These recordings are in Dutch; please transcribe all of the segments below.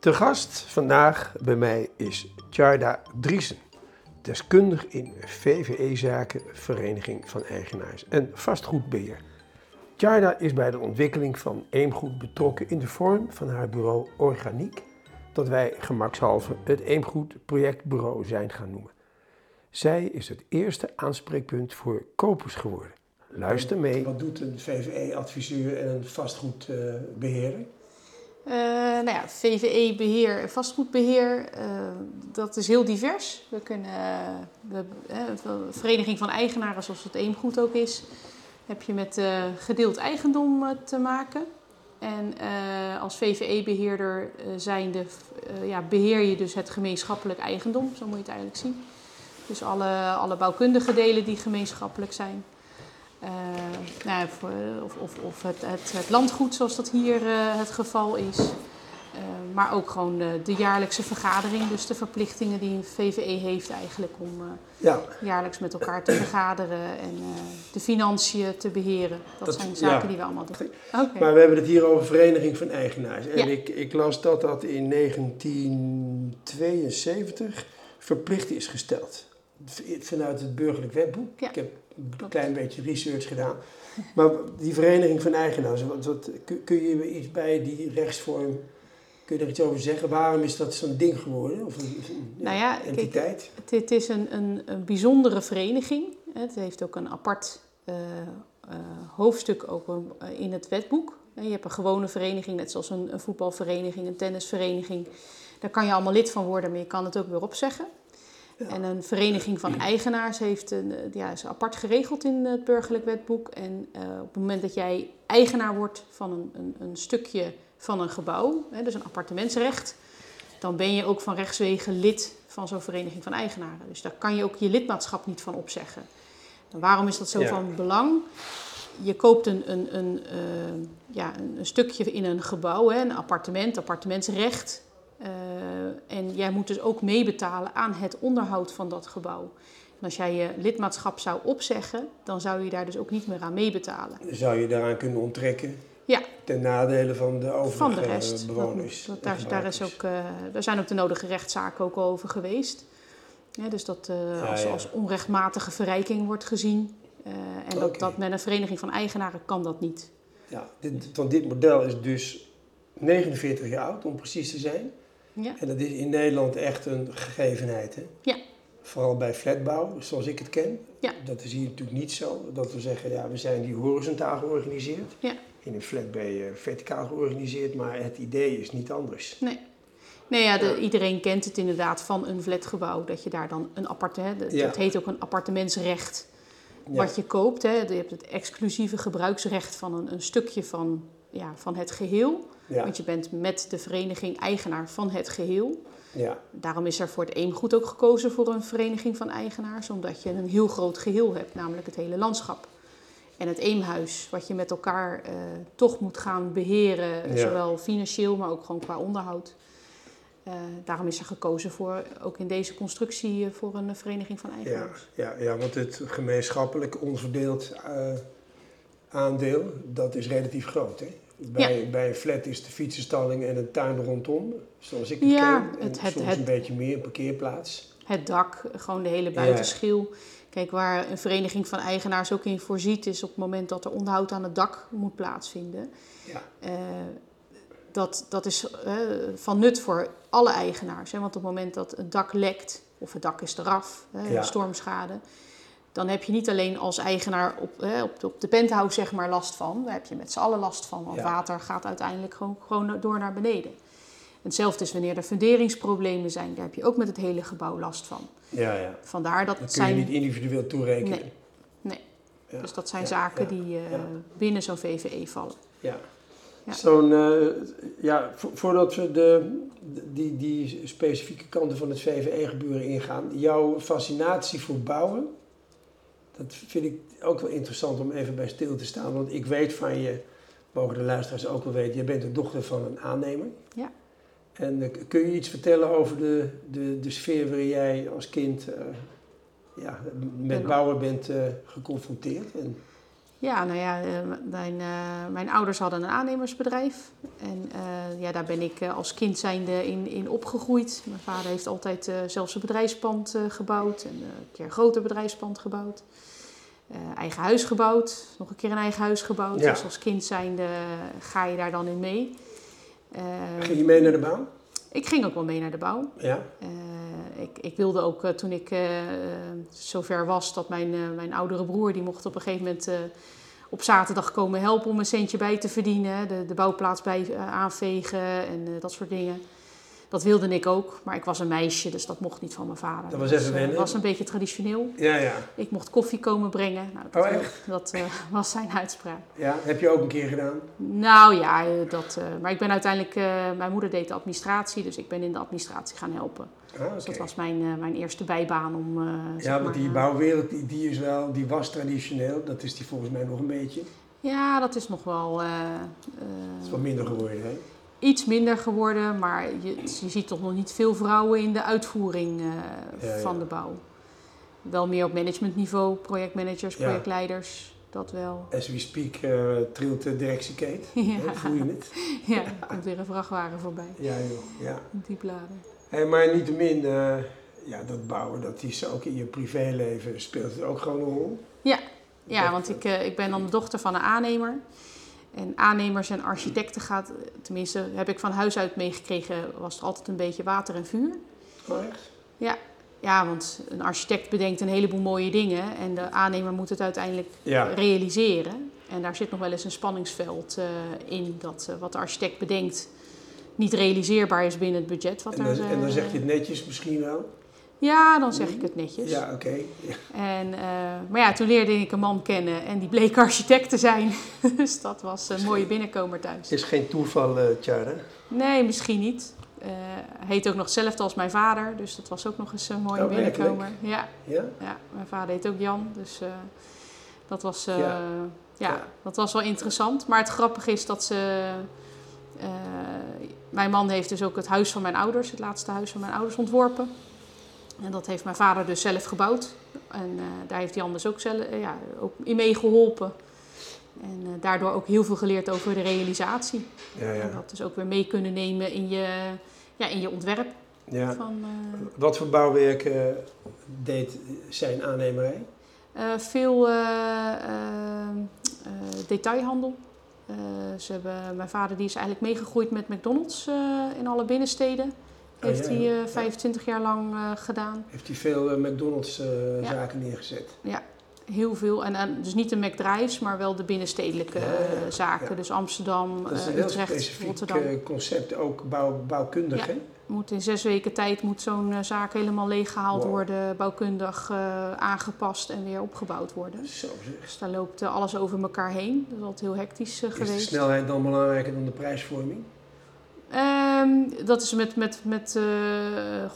Te gast vandaag bij mij is Tjarda Driesen, deskundig in VVE-zaken, Vereniging van Eigenaars en Vastgoedbeheer. Tjarda is bij de ontwikkeling van Eemgoed betrokken in de vorm van haar bureau Organiek, dat wij gemakshalve het Eemgoed Projectbureau zijn gaan noemen. Zij is het eerste aanspreekpunt voor kopers geworden. Luister mee. Wat doet een VVE-adviseur en een vastgoedbeheerder? Uh, nou ja, VVE-beheer en vastgoedbeheer, uh, dat is heel divers. We kunnen, de vereniging van eigenaren, zoals het Eemgoed ook is, heb je met gedeeld eigendom te maken. En als VVE-beheerder ja, beheer je dus het gemeenschappelijk eigendom, zo moet je het eigenlijk zien. Dus alle, alle bouwkundige delen die gemeenschappelijk zijn. Uh, nou, of of, of het, het, het, landgoed, zoals dat hier uh, het geval is. Uh, maar ook gewoon de, de, jaarlijkse vergadering, dus de verplichtingen die een VVE heeft eigenlijk om ja. jaarlijks met elkaar te vergaderen en de financiën te beheren. Dat, dat zijn zaken ja. die we allemaal doen. Okay. Maar we hebben het hier over Vereniging van Eigenaars. En ja. ik, ik las dat dat in 1972 verplicht is gesteld vanuit het burgerlijk wetboek. Ik heb een klein beetje research gedaan. Maar die vereniging van eigenaars, wat, wat, kun je iets bij die rechtsvorm, kun je er iets over zeggen? Waarom is dat zo'n ding geworden? Of een, nou ja, entiteit? Kijk, het, is een, een, een, bijzondere vereniging. Het heeft ook een apart uh, uh, hoofdstuk ook in het wetboek. Je hebt een gewone vereniging, net zoals een, een voetbalvereniging, een tennisvereniging. Daar kan je allemaal lid van worden, maar je kan het ook weer opzeggen. En een vereniging van eigenaars heeft een, eh, ja, is apart geregeld in het burgerlijk wetboek. En uh, op het moment dat jij eigenaar wordt van een, een, een stukje van een gebouw, hè, dus een appartementsrecht, dan ben je ook van rechtswegen lid van zo'n vereniging van eigenaren. Dus daar kan je ook je lidmaatschap niet van opzeggen. En waarom is dat zo ja. van belang? Je koopt een, een, een, uh, ja, een, stukje in een gebouw, hè, een appartement, appartementsrecht. Uh, en jij moet dus ook meebetalen aan het onderhoud van dat gebouw. En als jij je lidmaatschap zou opzeggen, dan zou je daar dus ook niet meer aan meebetalen. Zou je daaraan kunnen onttrekken? Ja. Ten nadele van de overige van de rest. bewoners? Dat, dat, daar, daar, is ook, uh, daar zijn ook de nodige rechtszaken ook over geweest. Ja, dus dat uh, ja, als, ja. als, onrechtmatige verrijking wordt gezien. Uh, en dat, dat met een vereniging van eigenaren kan dat niet. Ja, dit, want dit model is dus 49 jaar oud, om precies te zijn. Ja. En dat is in Nederland echt een gegevenheid. Hè? Ja. Vooral bij flatbouw, zoals ik het ken. Ja. Dat is hier natuurlijk niet zo. Dat we zeggen, ja, we zijn die horizontaal georganiseerd. Ja. In een flat ben je verticaal georganiseerd, maar het idee is niet anders. Nee. Nee, ja, de, iedereen kent het inderdaad van een flatgebouw. Dat je daar dan een appartement... Ja. Het heet ook een appartementsrecht wat je koopt. Hè. Je hebt het exclusieve gebruiksrecht van een, een stukje van, ja, van het geheel. Ja. Want je bent met de vereniging eigenaar van het geheel. Ja. Daarom is er voor het Eemgoed ook gekozen voor een vereniging van eigenaars. Omdat je een heel groot geheel hebt, namelijk het hele landschap. En het Eemhuis, wat je met elkaar uh, toch moet gaan beheren. Ja. Zowel financieel, maar ook gewoon qua onderhoud. Uh, daarom is er gekozen voor, ook in deze constructie, uh, voor een vereniging van eigenaars. Ja, ja, ja want het gemeenschappelijk onverdeeld aandeel, dat is relatief groot. Hè? Bij, ja. bij een flat is de fietsenstalling en een tuin rondom, zoals ik het ja, ken. En het, het, soms het, een beetje meer, een parkeerplaats. Het dak, gewoon de hele buitenschil. Ja. Kijk, waar een vereniging van eigenaars ook in voorziet is op het moment dat er onderhoud aan het dak moet plaatsvinden. Ja. Uh, dat, dat is uh, van nut voor alle eigenaars. Hè? Want op het moment dat het dak lekt of het dak is eraf, hè, ja. stormschade, dan heb je niet alleen als eigenaar op, op, de, op de penthouse zeg maar last van. Daar heb je met z'n allen last van, want ja. water gaat uiteindelijk gewoon, gewoon door naar beneden. Hetzelfde is wanneer er funderingsproblemen zijn. Daar heb je ook met het hele gebouw last van. Ja, ja. Vandaar dat dat kun zijn... je niet individueel toerekenen. Nee. nee. Ja. Dus dat zijn zaken die uh, binnen zo'n VVE vallen. Ja. Ja. Zo'n, uh, ja, vo voordat we de, die, die specifieke kanten van het VVE-gebeuren ingaan, jouw fascinatie voor bouwen, dat vind ik ook wel interessant om even bij stil te staan. Want ik weet van je, mogen de luisteraars ook wel weten, je bent de dochter van een aannemer. Ja. En uh, kun je iets vertellen over de, de, de sfeer waarin jij als kind uh, ja, met bouwen bent uh, geconfronteerd? En... Ja, nou ja, mijn, mijn ouders hadden een aannemersbedrijf. En ja, daar ben ik als kind zijnde in, in opgegroeid. Mijn vader heeft altijd zelfs een bedrijfspand gebouwd en een keer een groter bedrijfspand gebouwd. Eigen huis gebouwd, nog een keer een eigen huis gebouwd. Dus als kind zijnde ga je daar dan in mee. Ging je mee naar de bouw? Ik ging ook wel mee naar de bouw. Ja. Uh, ik, ik, wilde ook uh, toen ik uh, zover was dat mijn, mijn oudere broer, die mocht op een gegeven moment op zaterdag komen helpen om een centje bij te verdienen. De, de bouwplaats bij aanvegen en dat soort dingen. Dat wilde ik ook, maar ik was een meisje, dus dat mocht niet van mijn vader. Dat was even wennen? Dat was een beetje traditioneel. Ja, ja. Ik mocht koffie komen brengen. Nou, dat, oh, echt? Dat was zijn uitspraak. Ja, heb je ook een keer gedaan? Nou ja, dat, maar ik ben uiteindelijk... mijn moeder deed de administratie, dus ik ben in de administratie gaan helpen. Ah, Dus dat was mijn, mijn eerste bijbaan om... ja, want die bouwwereld, die, die, is wel, die was traditioneel. Dat is die volgens mij nog een beetje. Ja, dat is nog wel... dat is wat minder geworden, hè? Iets minder geworden, maar je, je, ziet toch nog niet veel vrouwen in de uitvoering uh, van de bouw. Wel meer op managementniveau, projectmanagers, projectleiders, dat wel. As we speak uh, trilt de directiekate, ja. voel je het? ja, er komt weer een vrachtwagen voorbij. Ja joh, ja. Die bladen. Hey, maar niettemin, uh, ja, dat bouwen, dat is ook in je privéleven, speelt het ook gewoon een rol? Ja, ja want ik, ik ben dan de dochter van een aannemer. En aannemers en architecten gaat, tenminste heb ik van huis uit meegekregen, was er altijd een beetje water en vuur. Echt? Ja. ja, want een architect bedenkt een heleboel mooie dingen en de aannemer moet het uiteindelijk realiseren. En daar zit nog wel eens een spanningsveld uh, in dat uh, wat de architect bedenkt niet realiseerbaar is binnen het budget. Wat en, dan, er, en dan zeg je het netjes misschien wel? Ja, dan zeg ik het netjes. Ja, oké. Ja. En, uh, maar ja, toen leerde ik een man kennen en die bleek architect te zijn. dus dat was een mooie binnenkomer thuis. Is geen toeval, uh, Tjara? Nee, misschien niet. Uh, heet ook nog hetzelfde als mijn vader, dus dat was ook nog eens een mooie oh, binnenkomer. Ja. ja. Ja? mijn vader heet ook Jan, dus dat, was, ja. dat was wel interessant. Maar het grappige is dat ze. mijn man heeft dus ook het huis van mijn ouders, het laatste huis van mijn ouders, ontworpen. En dat heeft mijn vader dus zelf gebouwd. En uh, daar heeft hij anders ook, zelf, uh, ja, ook in meegeholpen. En uh, daardoor ook heel veel geleerd over de realisatie. Ja, ja. En dat dus ook weer mee kunnen nemen in je, ja, in je ontwerp. Ja. Van, Wat voor bouwwerk deed zijn aannemerij? veel detailhandel. ze hebben, mijn vader die is eigenlijk meegegroeid met McDonald's in alle binnensteden. Heeft Oh, ja, hij ja. uh, 25 jaar lang uh, gedaan. Heeft hij veel uh, McDonald's Ja. zaken neergezet? Ja, heel veel. En, en dus niet de McDrives, maar wel de binnenstedelijke Ja, eh, ja, zaken. ja. Dus Amsterdam, Dat is eh, een Utrecht, specifiek Rotterdam. eh, concept, ook bouw, bouwkundig, hè? Moet in zes weken tijd moet zo'n eh, zaak helemaal leeggehaald Wow. worden, bouwkundig eh, aangepast en weer opgebouwd worden. Zo zeg. Dus daar loopt eh, alles over elkaar heen. Dat is altijd heel hectisch eh, Is de geweest. snelheid dan belangrijker dan de prijsvorming? Ehm, dat is met, met, met eh,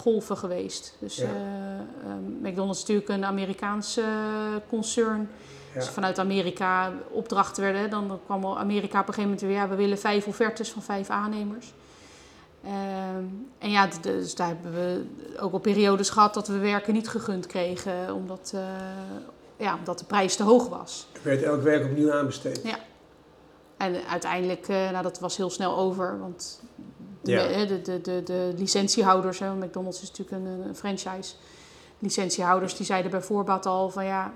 golven geweest. Dus Ja. eh, ehm, McDonald's is natuurlijk een Amerikaans eh, concern. Ja. Dus vanuit Amerika opdrachten werden, dan kwam Amerika op een gegeven moment weer, ja, we willen vijf offertes van vijf aannemers. Ehm, en ja, dus daar hebben we ook al periodes gehad dat we werken niet gegund kregen, omdat, ja, omdat de prijs te hoog was. Er werd elk werk opnieuw aanbesteed. Ja. En uiteindelijk, nou dat was heel snel over, want Ja. de, de, de, de, de licentiehouders, hè, McDonald's is natuurlijk een, een franchise, licentiehouders die zeiden bij voorbaat al van ja,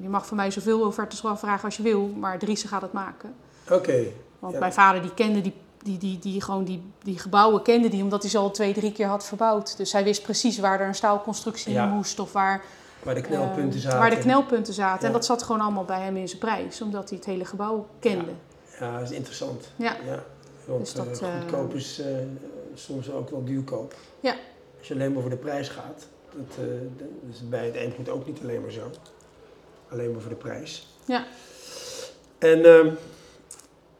je mag van mij zoveel offertes vragen als je wil, maar Driessen gaat het maken. Oké, Want Ja. mijn vader die kende die, die, die, die, gewoon die, die gebouwen, kende die, omdat hij ze al twee, drie keer had verbouwd. Dus hij wist precies waar er een staalconstructie Ja. in moest of waar, waar de knelpunten eh, zaten. waar de knelpunten zaten. Ja. En dat zat gewoon allemaal bij hem in zijn prijs, omdat hij het hele gebouw kende. Ja, dat is interessant. Ja. ja. Want Dus dat, eh, eh, goedkoop is eh, soms ook wel duurkoop. Ja. Als je alleen maar voor de prijs gaat, dat, dat is bij het een goed ook niet alleen maar zo. Alleen maar voor de prijs. Ja. En ehm,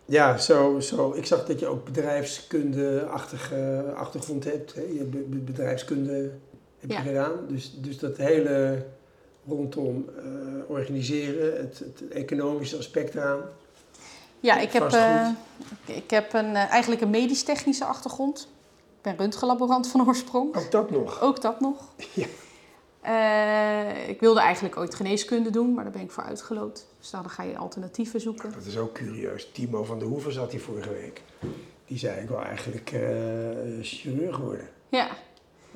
ja, zo, zo, ik zag dat je ook bedrijfskunde-achtige achtergrond hebt. Hè? Je hebt be- be- bedrijfskunde heb je Ja. gedaan. Dus, dus dat hele rondom organiseren, het, het economische aspect eraan. Ja, ik heb, eh, ik, heb een, eh, eigenlijk een medisch-technische achtergrond. Ik ben röntgenlaborant van oorsprong. Ook dat nog. Ook dat nog. Ja. Eh, ik wilde eigenlijk ooit geneeskunde doen, maar daar ben ik voor uitgeloot. Dus dan ga je alternatieven zoeken. Dat is ook curieus. Timo van der Hoeven zat hier vorige week. Die zei ik wil eigenlijk chirurg worden. Ja.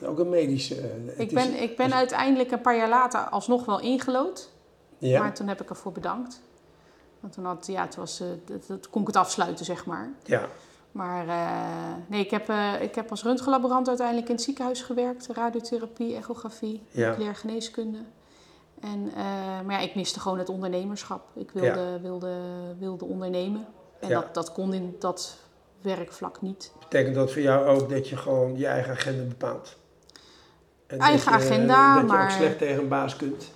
Ook een medische. Ik ben, ik ben uiteindelijk een paar jaar later alsnog wel ingelood. Ja. Maar toen heb ik ervoor bedankt. Want toen, had, ja, het was, dat, dat, kon ik het afsluiten, zeg maar. Ja. Maar uh, nee, ik heb, uh, ik heb als röntgenlaborant uiteindelijk in het ziekenhuis gewerkt. Radiotherapie, echografie, ja. geneeskunde. En, uh, maar ja, ik miste gewoon het ondernemerschap. Ik wilde, ja. wilde, wilde ondernemen. En ja. dat, dat kon in dat werkvlak niet. Betekent dat voor jou ook dat je gewoon je eigen agenda bepaalt? En eigen dat je, agenda, dat je maar... ook slecht tegen een baas kunt?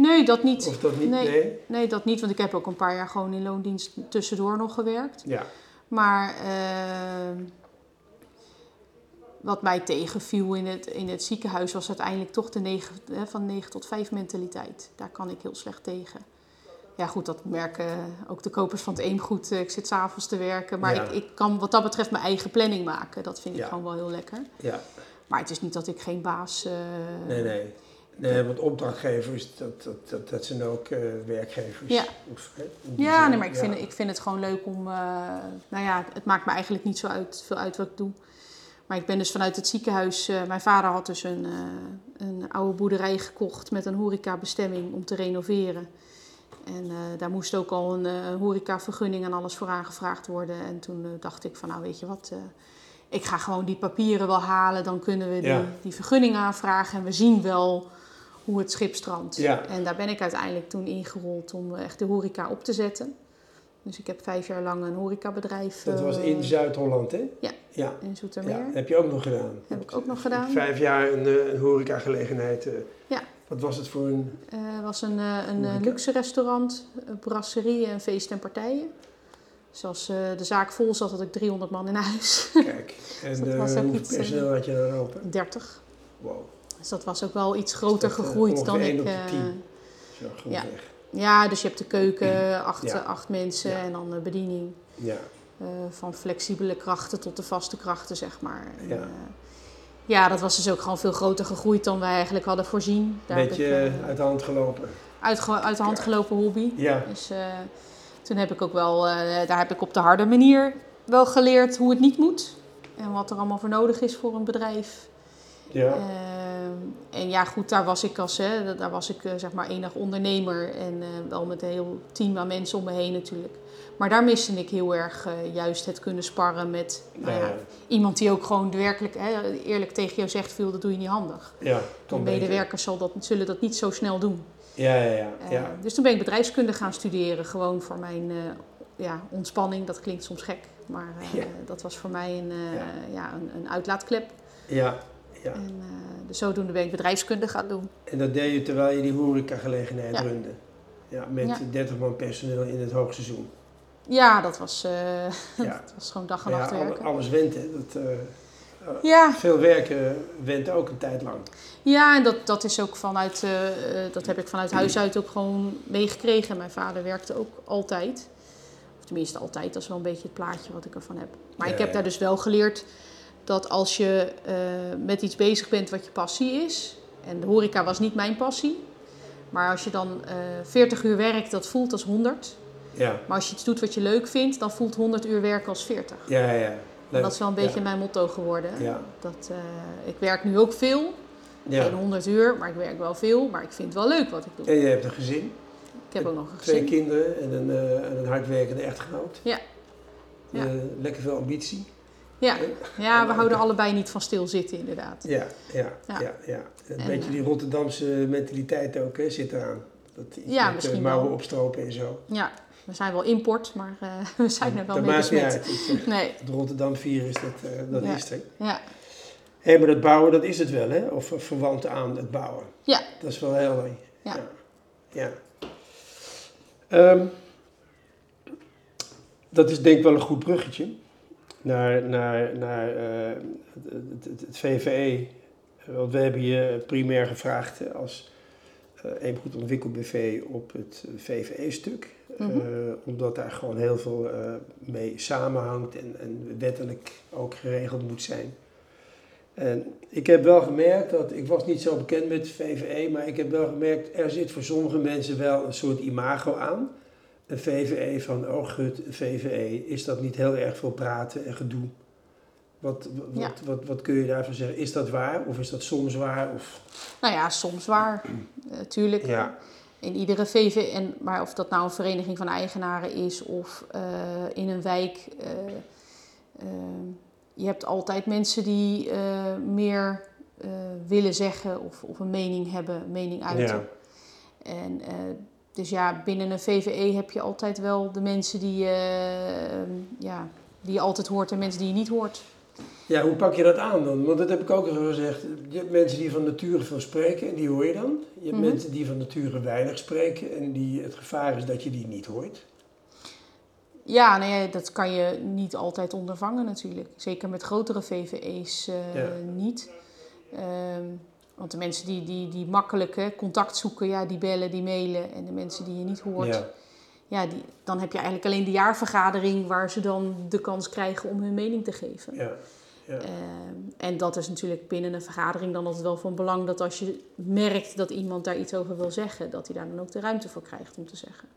Nee, dat niet. Of dat niet? Nee, nee? nee, dat niet. Want ik heb ook een paar jaar gewoon in loondienst tussendoor nog gewerkt. Ja. Maar uh, wat mij tegenviel in het, in het ziekenhuis was uiteindelijk toch de negen, hè, van 9 tot 5 mentaliteit. Daar kan ik heel slecht tegen. Ja, goed, dat merken ook de kopers van het Eemgoed. Ik zit s'avonds te werken. Maar ja. ik, ik kan wat dat betreft mijn eigen planning maken. Dat vind ik ja. gewoon wel heel lekker. Ja. Maar het is niet dat ik geen baas... Uh, nee, nee. Nee, want opdrachtgevers, dat, dat, dat, dat zijn ook uh, werkgevers. Ja, of, ja nee, maar ik, vind, ik vind het gewoon leuk om... Uh, nou ja, het maakt me eigenlijk niet zo uit, veel uit wat ik doe. Maar ik ben dus vanuit het ziekenhuis... Uh, mijn vader had dus een, een oude boerderij gekocht met een horecabestemming om te renoveren. En daar moest ook al een horecavergunning en alles voor aangevraagd worden. En toen dacht ik van, nou weet je wat ik ga gewoon die papieren wel halen. Dan kunnen we die, Ja. die vergunning aanvragen en we zien wel hoe het schip strandt. Ja. En daar ben ik uiteindelijk toen ingerold om echt de horeca op te zetten. Dus ik heb vijf jaar lang een horecabedrijf. Dat was eh, in Zuid-Holland, hè? Ja. Ja. in Zoetermeer. ja. Heb je ook nog gedaan? Heb ik ook nog gedaan. Vijf jaar een, eh, een horecagelegenheid. eh. Ja. Wat was het voor een... Het was een, eh, eh, luxe restaurant, brasserie en feest en partijen. Dus als eh, de zaak vol zat, had ik 300 man in huis. Kijk, en dat eh, was ook hoeveel eh, personeel had je dan open? 30. Wow. Dus dat was ook wel iets groter dat, eh, gegroeid dan één ik. op de eh, tien? Zo, goed ja. weg. Ja, dus je hebt de keuken, acht, Ja. acht mensen Ja. en dan de bediening. Ja. Eh, van flexibele krachten tot de vaste krachten, zeg maar. En, Ja. ja, dat was dus ook gewoon veel groter gegroeid dan wij eigenlijk hadden voorzien. Daar Beetje ik, uit de hand gelopen. uit, uit de hand gelopen hobby. Ja. Dus eh, toen heb ik ook wel, eh, daar heb ik op de harde manier wel geleerd hoe het niet moet. En wat er allemaal voor nodig is voor een bedrijf. Ja. Ehm, en ja, goed, daar was ik als, hè, daar was ik eh, zeg maar enig ondernemer en eh, wel met een heel team aan mensen om me heen natuurlijk. Maar daar miste ik heel erg eh, juist het kunnen sparren met nou ja, Ja. iemand die ook gewoon werkelijk hè, eerlijk tegen jou zegt, veel dat doe je niet handig. ja. Beter. medewerkers zal dat, zullen dat niet zo snel doen. Ja, ja, ja. Ja. Dus toen ben ik bedrijfskunde gaan studeren, gewoon voor mijn ja, ontspanning. Dat klinkt soms gek, maar dat was voor mij een, Ja. ja. een, een uitlaatklep. ja. Ja. En eh, dus zodoende ben ik bedrijfskunde gaan doen. En dat deed je terwijl je die horecagelegenheid Ja. runde. Ja, met Ja. 30 man personeel in het hoogseizoen. Ja, dat was, eh, Ja. dat was gewoon dag en nacht werken. alles went, hè. Dat, eh, Ja, veel werken went ook een tijd lang. ja en dat, dat is ook vanuit, dat heb ik vanuit huis uit ook gewoon meegekregen. Mijn vader werkte ook altijd. Of tenminste altijd, dat is wel een beetje het plaatje wat ik ervan heb. Maar ik heb daar dus wel geleerd dat als je eh, met iets bezig bent wat je passie is. En de horeca was niet mijn passie. Maar als je dan eh 40 uur werkt, dat voelt als 100. Ja, Maar als je iets doet wat je leuk vindt, dan voelt 100 uur werken als 40. ja, ja. En dat is wel een beetje Ja. mijn motto geworden. Ja. Dat, eh, ik werk nu ook veel, Ja. geen 100 uur, maar ik werk wel veel. Maar ik vind het wel leuk wat ik doe. En je hebt een gezin, Ik heb ook nog een twee gezin. kinderen en een, eh, en een hardwerkende echtgenoot. Ja. Ja. Eh, lekker veel ambitie. Ja. ja, we houden allebei niet van stilzitten inderdaad. Ja, ja, ja. Ja. ja, Een En, beetje eh, die Rotterdamse mentaliteit ook hè, zit eraan. Dat iets Ja, met, eh, mouwen opstropen en zo. Ja, we zijn wel import, maar eh, we zijn er wel dat mee maakt niet uit. Zeg, Nee, Het Rotterdam-virus, dat, eh, dat Ja. is er. ja. Hé, maar dat bouwen, dat is het wel, hè? Of eh, verwant aan het bouwen. Ja. Dat is wel heel. Ja. Ja. Ja. Ehm, dat is denk ik wel een goed bruggetje naar, naar, naar eh, het, het, het VVE. Want we hebben je primair gevraagd als eh Eemgoed Ontwikkel BV op het VVE-stuk. Mhm. Eh, omdat daar gewoon heel veel mee samenhangt en, en wettelijk ook geregeld moet zijn. En ik heb wel gemerkt dat, ik was niet zo bekend met VVE, maar ik heb wel gemerkt, er zit voor sommige mensen wel een soort imago aan. VVE van, oh gut, VVE, is dat niet heel erg veel praten en gedoe? Wat, wat, Ja. wat, wat, kun je daarvan zeggen? Is dat waar of is dat soms waar? Of... Nou ja, soms waar. Natuurlijk. Ja, In iedere VV, en, maar of dat nou een vereniging van eigenaren is of eh, in een wijk. eh, eh, je hebt altijd mensen die eh, meer eh, willen zeggen of, of een mening hebben, mening uiten. ja, En, eh, dus ja, binnen een VVE heb je altijd wel de mensen die, eh, ja, die je altijd hoort en mensen die je niet hoort. ja, hoe pak je dat aan dan? Want dat heb ik ook al gezegd. Je hebt mensen die van nature veel spreken en die hoor je dan. Je hebt Mhm. mensen die van nature weinig spreken en die, het gevaar is dat je die niet hoort. Ja, ja, dat kan je niet altijd ondervangen natuurlijk. Zeker met grotere VVE's eh, Ja. niet. Ehm, want de mensen die, die, die makkelijk hè, contact zoeken, ja, die bellen, die mailen. En de mensen die je niet hoort, ja. Ja, die, dan heb je eigenlijk alleen de jaarvergadering waar ze dan de kans krijgen om hun mening te geven. ja, ja. Ehm, en dat is natuurlijk binnen een vergadering dan altijd wel van belang dat als je merkt dat iemand daar iets over wil zeggen, dat hij daar dan ook de ruimte voor krijgt om te zeggen.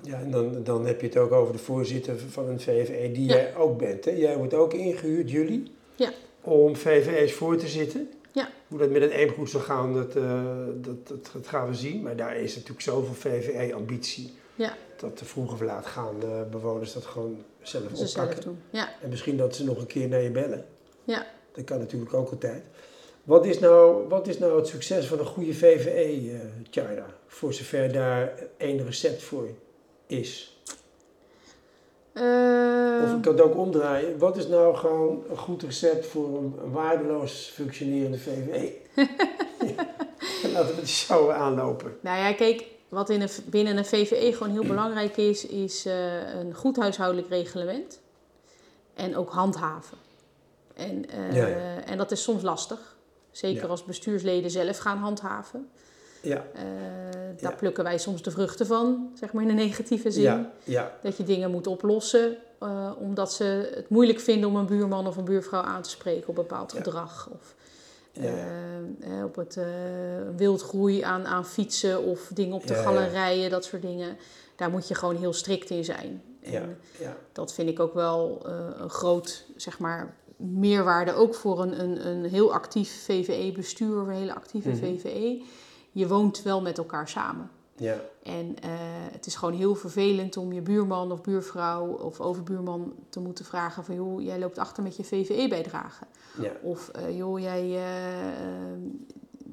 Ja, en dan, dan heb je het ook over de voorzitter van een VVE, die Ja. jij ook bent. Hè? Jij wordt ook ingehuurd, jullie, Ja. om VVE's voor te zitten. Ja. Hoe dat met het eemgoed zal gaan, dat, eh, dat, dat, dat gaan we zien. Maar daar is natuurlijk zoveel VVE-ambitie. Ja. Dat de vroeg of laat gaan bewoners dat gewoon zelf Ze zelf oppakken. doen. Ja. En misschien dat ze nog een keer naar je bellen. Ja. Dat kan natuurlijk ook altijd. Wat is nou, wat is nou het succes van een goede VVE, eh Tjaarda? Voor zover daar één recept voor is. Of Ehm, ik kan het ook omdraaien. Wat is nou gewoon een goed recept voor een, waardeloos functionerende VVE? Laten we het zo aanlopen. Nou ja, kijk, wat in een, binnen een VVE gewoon heel belangrijk is, is eh, een goed huishoudelijk reglement. En ook handhaven. En, eh, Ja, ja. en dat is soms lastig. Zeker Ja. als bestuursleden zelf gaan handhaven. Ja, Eh, daar Ja. plukken wij soms de vruchten van, zeg maar in een negatieve zin. ja, ja, Dat je dingen moet oplossen eh, omdat ze het moeilijk vinden om een buurman of een buurvrouw aan te spreken op bepaald gedrag. Of eh, op het wildgroei aan, aan fietsen of dingen op de galerijen, dat soort dingen. Daar moet je gewoon heel strikt in zijn. ja, En ja. dat vind ik ook wel een groot, zeg maar, meerwaarde ook voor een, een, een heel actief VVE-bestuur, een hele actieve Mhm. VVE. Je woont wel met elkaar samen. ja. En eh, het is gewoon heel vervelend om je buurman of buurvrouw of overbuurman te moeten vragen van... joh, jij loopt achter met je VVE-bijdrage. ja. Of eh, joh, jij, eh,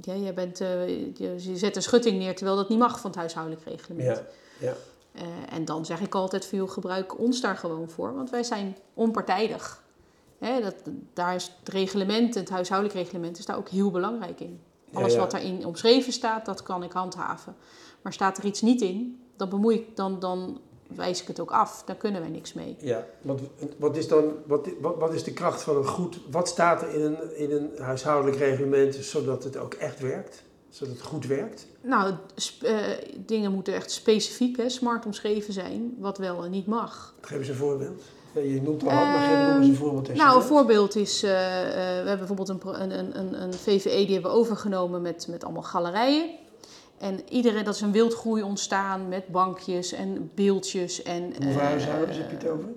ja, jij bent, je, je zet een schutting neer terwijl dat niet mag van het huishoudelijk reglement. Ja, ja. En dan zeg ik altijd van joh, gebruik ons daar gewoon voor, want wij zijn onpartijdig. Hè, dat, daar is het reglement, het huishoudelijk reglement, is daar ook heel belangrijk in. Alles wat daarin omschreven staat, dat kan ik handhaven. Maar staat er iets niet in, dan bemoei ik, dan, dan wijs ik het ook af. Daar kunnen wij niks mee. Ja, wat, wat, is dan, wat, wat, wat is de kracht van een goed... Wat staat er in een, in een huishoudelijk reglement zodat het ook echt werkt? Zodat het goed werkt? Nou, eh, dingen moeten echt specifiek, hè, smart omschreven zijn, wat wel en niet mag. Geef eens een voorbeeld. Je noemt al wat, maar geef nog Ehm, eens een voorbeeld. als Nou, een voorbeeld is, eh, eh, we hebben bijvoorbeeld een, een, een, een, VVE die hebben we overgenomen met, met allemaal galerijen. En iedereen, dat is een wildgroei ontstaan met bankjes en beeldjes. En, Hoeveel eh, huishoudens heb je het over?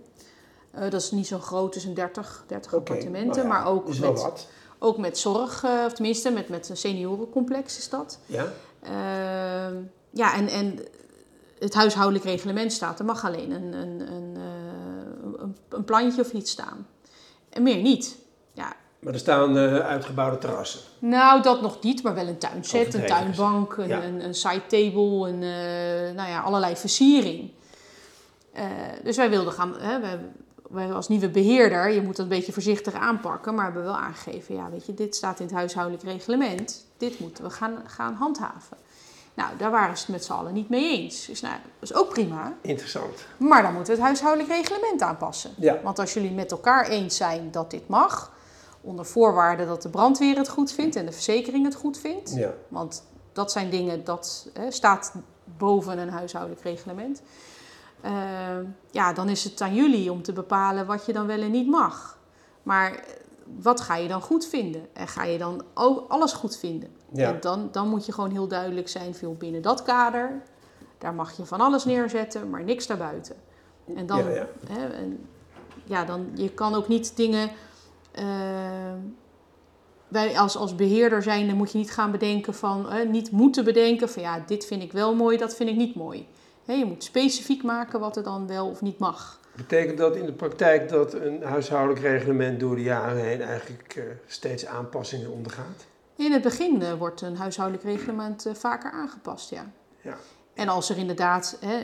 dat is niet zo groot, dus een 30, 30 Oké, appartementen. nou ja, maar ook is met, wat. ook met zorg, of tenminste met, met een seniorencomplex is dat. Ja? Ehm, ja, en, en het huishoudelijk reglement staat. Er mag alleen een, een, een, een, plantje of iets staan. En meer niet. Ja, Maar er staan eh, uitgebouwde terrassen. nou, dat nog niet, maar wel een tuinset, een tuinbank, een, Ja. een, een side table, een, eh, nou ja, allerlei versiering. Eh, dus wij wilden gaan, hè, wij, wij als nieuwe beheerder, je moet dat een beetje voorzichtig aanpakken, maar hebben wel aangegeven, ja, weet je, dit staat in het huishoudelijk reglement, dit moeten we gaan, gaan handhaven. Nou, daar waren ze het met z'n allen niet mee eens. Dus nou, dat is ook prima. Interessant. Maar dan moeten we het huishoudelijk reglement aanpassen. Ja. Want als jullie met elkaar eens zijn dat dit mag, onder voorwaarde dat de brandweer het goed vindt en de verzekering het goed vindt, Ja. want dat zijn dingen dat hè, staat boven een huishoudelijk reglement. Eh, ja, dan is het aan jullie om te bepalen wat je dan wel en niet mag. Maar wat ga je dan goed vinden? En ga je dan ook alles goed vinden? Ja. En dan, dan moet je gewoon heel duidelijk zijn, veel binnen dat kader. Daar mag je van alles neerzetten, maar niks daarbuiten. En dan, Ja, ja. Hè, en, ja, dan, je kan ook niet dingen. eh, wij als, als beheerder zijn, dan moet je niet gaan bedenken van, eh, niet moeten bedenken van ja, dit vind ik wel mooi, dat vind ik niet mooi. Hè, je moet specifiek maken wat er dan wel of niet mag. Betekent dat in de praktijk dat een huishoudelijk reglement door de jaren heen eigenlijk eh, steeds aanpassingen ondergaat? In het begin eh, wordt een huishoudelijk reglement eh, vaker aangepast, ja. Ja. En als er inderdaad, hè,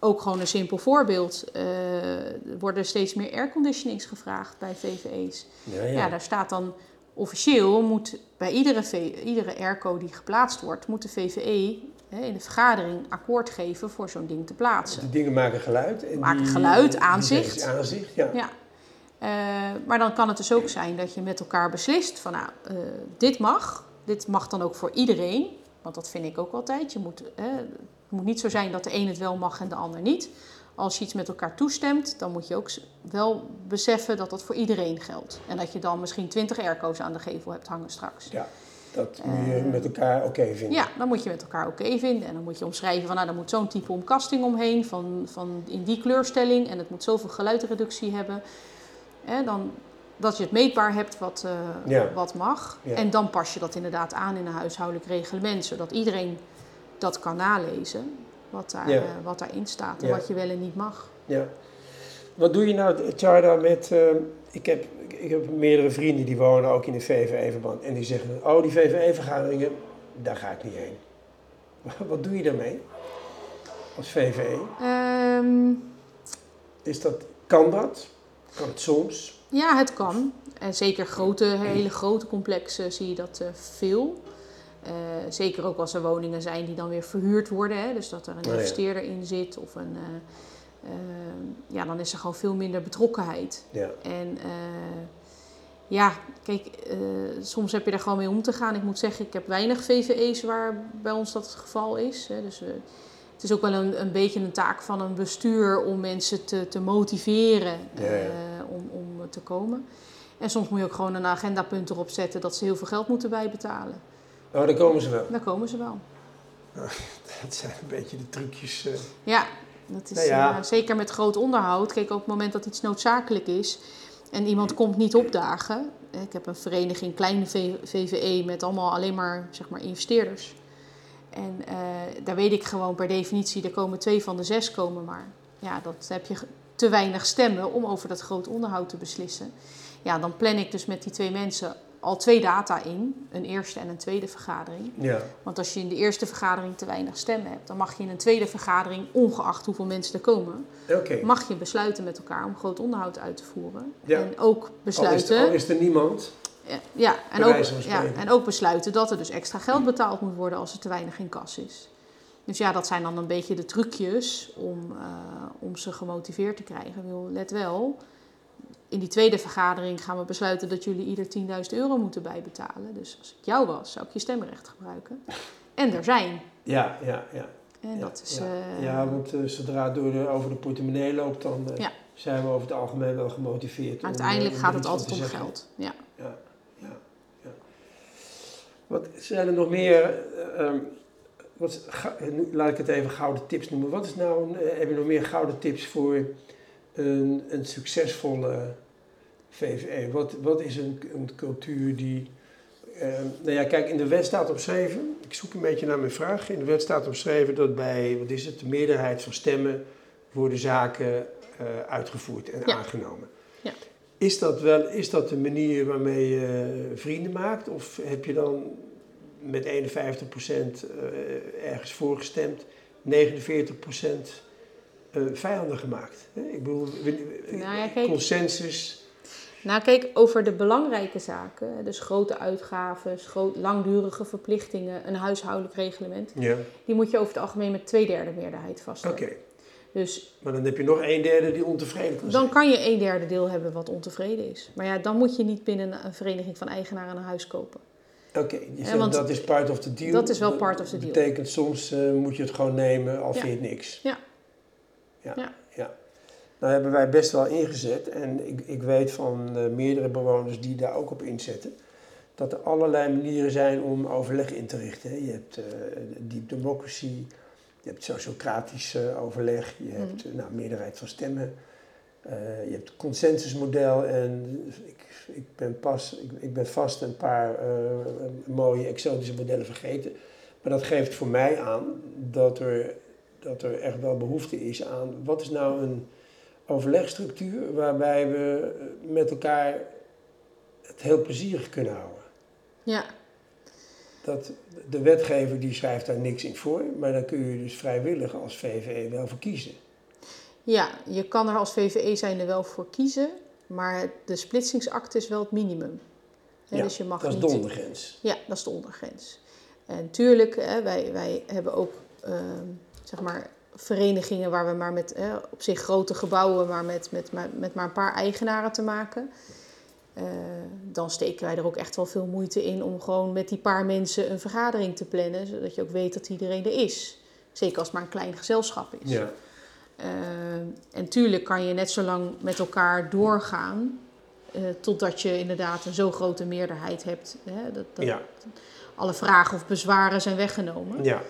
ook gewoon een simpel voorbeeld, eh, er worden steeds meer airconditionings gevraagd bij VVE's. Ja, Ja, ja. daar staat dan officieel, moet bij iedere, V- iedere airco die geplaatst wordt, moet de VVE hè, in de vergadering akkoord geven voor zo'n ding te plaatsen. Die dingen maken geluid. En Maken die- geluid, aanzicht. Aanzicht, ja. Eh, maar dan kan het dus ook zijn dat je met elkaar beslist van nou, eh, dit mag. Dit mag dan ook voor iedereen. Want dat vind ik ook altijd. Je moet, eh, het moet niet zo zijn dat de een het wel mag en de ander niet. Als je iets met elkaar toestemt, dan moet je ook wel beseffen dat dat voor iedereen geldt. En dat je dan misschien 20 airco's aan de gevel hebt hangen straks. Ja, dat moet je met elkaar oké vinden. Ja, dan moet je met elkaar oké vinden. En dan moet je omschrijven van, nou, daar moet zo'n type omkasting omheen, van, van in die kleurstelling. En het moet zoveel geluidreductie hebben. Hè, dan, dat je het meetbaar hebt wat, eh, Ja. wat mag. Ja. En dan pas je dat inderdaad aan in een huishoudelijk reglement, zodat iedereen dat kan nalezen. Wat, daar, Ja. eh, wat daarin staat en wat je wel en niet mag. Ja. Wat doe je nou, Charda, met... eh, ik, heb, ik heb meerdere vrienden die wonen ook in de VVE-verband. En die zeggen, oh, die VVE-vergaderingen, daar ga ik niet heen. Wat doe je daarmee? Als VVE? Ehm, Is dat, kan dat? Kan het soms? Ja, het kan. En zeker grote, hele grote complexen zie je dat eh, veel. Eh, zeker ook als er woningen zijn die dan weer verhuurd worden. Hè? Dus dat er een ja. investeerder in zit. Of een, eh, ja, dan is er gewoon veel minder betrokkenheid. Ja. En ja, kijk, soms heb je er gewoon mee om te gaan. Ik moet zeggen, ik heb weinig VVE's waar bij ons dat het geval is. Hè. Dus het is ook wel een, een beetje een taak van een bestuur om mensen te, te motiveren Ja, ja. eh, om, om te komen. En soms moet je ook gewoon een agendapunt erop zetten dat ze heel veel geld moeten bijbetalen. Nou, daar komen ze wel. Daar komen ze wel. Dat zijn een beetje de trucjes. eh. Ja, dat is Nou ja. eh, zeker met groot onderhoud. Kijk, op het moment dat iets noodzakelijk is en iemand komt niet opdagen. Ik heb een vereniging, kleine VVE, met allemaal alleen maar, zeg maar investeerders. En eh, daar weet ik gewoon per definitie, er komen twee van de zes komen maar. Ja, dat heb je te weinig stemmen om over dat groot onderhoud te beslissen. Ja, dan plan ik dus met die twee mensen al twee data in. Een eerste en een tweede vergadering. Ja. Want als je in de eerste vergadering te weinig stemmen hebt, dan mag je in een tweede vergadering, ongeacht hoeveel mensen er komen, mag je besluiten met elkaar om groot onderhoud uit te voeren. Ja. En ook Al is, besluiten. al is er niemand. Ja, ja, en ook, ja, en ook besluiten dat er dus extra geld betaald moet worden als er te weinig in kas is. Dus ja, dat zijn dan een beetje de trucjes om, eh, om ze gemotiveerd te krijgen. Let wel, in die tweede vergadering gaan we besluiten dat jullie ieder 10.000 euro moeten bijbetalen. Dus als ik jou was, zou ik je stemrecht gebruiken. En er zijn. Ja, ja, ja. En ja, dat is... ja. eh, ja, want eh, zodra het door de, over de portemonnee loopt, dan eh, Ja. zijn we over het algemeen wel gemotiveerd. om, uiteindelijk eh, gaat het altijd om geld. Ja. Wat zijn er nog meer? eh, ehm, wat, ga- laat ik het even gouden tips noemen. Wat is nou, een, eh, heb je nog meer gouden tips voor een, een succesvolle VVE? Wat, wat is een, een cultuur die. eh, nou ja, kijk, in de wet staat omschreven. Ik zoek een beetje naar mijn vraag. In de wet staat omschreven dat bij, wat is het, de meerderheid van stemmen worden zaken eh, uitgevoerd en Ja. aangenomen. Is dat wel, is dat de manier waarmee je vrienden maakt? Of heb je dan met 51% eh, ergens voorgestemd, 49% eh, vijanden gemaakt? Ik bedoel, Nou ja, kijk. consensus. Nou, kijk, over de belangrijke zaken, dus grote uitgaven, groot, langdurige verplichtingen, een huishoudelijk reglement, Ja, die moet je over het algemeen met twee derde meerderheid vaststellen. oké. Dus Maar dan heb je nog een derde die ontevreden kan zijn. dan kan je een derde deel hebben wat ontevreden is. Maar ja, dan moet je niet binnen een vereniging van eigenaren een huis kopen. Oké, je zegt want dat is part of the deal. dat is wel part of the deal. betekent soms eh, moet je het gewoon nemen, al Ja. vind je het niks. Ja. Ja. Ja. ja. Nou hebben wij best wel ingezet en ik, ik weet van uh, meerdere bewoners die daar ook op inzetten. Dat er allerlei manieren zijn om overleg in te richten. Je hebt uh, deep democracy, je hebt sociocratisch uh, overleg, je hebt mm. nou, meerderheid van stemmen. je hebt het consensusmodel en ik, ik, ben pas, ik, ik ben vast een paar mooie exotische modellen vergeten. Maar dat geeft voor mij aan dat er, dat er echt wel behoefte is aan wat is nou een overlegstructuur waarbij we met elkaar het heel plezierig kunnen houden. Ja. Dat de wetgever die schrijft daar niks in voor, maar dan kun je dus vrijwillig als VVE wel voor kiezen. Ja, je kan er als VVE zijn er wel voor kiezen, maar de splitsingsakte is wel het minimum. ja, dus je mag dat is de ondergrens. Ja, dat is de ondergrens. En tuurlijk, hè, wij, wij hebben ook ehm, zeg maar verenigingen waar we maar met op zich grote gebouwen, maar met, met, met maar een paar eigenaren te maken. Uh, dan steken wij er ook echt wel veel moeite in om gewoon met die paar mensen een vergadering te plannen, zodat je ook weet dat iedereen er is. Zeker als het maar een klein gezelschap is. Ja. Uh, en tuurlijk kan je net zo lang met elkaar doorgaan, uh, totdat je inderdaad een zo grote meerderheid hebt. Hè, dat, dat ja. alle vragen of bezwaren zijn weggenomen. Ja.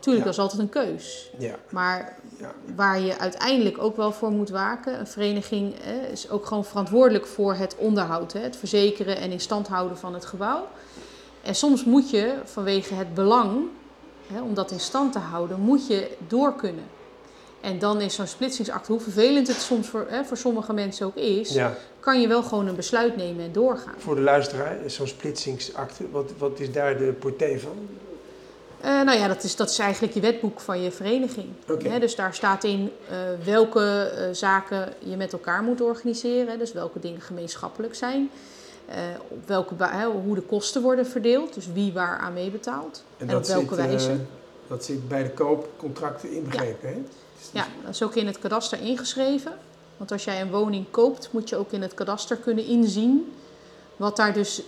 Tuurlijk, dat is altijd een keus. Ja. Maar waar je uiteindelijk ook wel voor moet waken, een vereniging is ook gewoon verantwoordelijk voor het onderhoud, hè, het verzekeren en in stand houden van het gebouw. En soms moet je vanwege het belang, hè, om dat in stand te houden, moet je door kunnen. En dan is zo'n splitsingsakte, hoe vervelend het soms voor, hè, voor sommige mensen ook is, ja. kan je wel gewoon een besluit nemen en doorgaan. Voor de luisteraar, zo'n splitsingsakte, wat, wat is daar de portée van? Uh, nou ja, dat is, dat is eigenlijk je wetboek van je vereniging. Okay. dus daar staat in uh, welke uh, zaken je met elkaar moet organiseren. Dus welke dingen gemeenschappelijk zijn. op welke, hoe de kosten worden verdeeld. Dus wie waar aan meebetaalt. En, en op welke zit, wijze. dat zit bij de koopcontracten inbegrepen, ja. hè? Ja, dat is ook in het kadaster ingeschreven. Want als jij een woning koopt, moet je ook in het kadaster kunnen inzien wat daar dus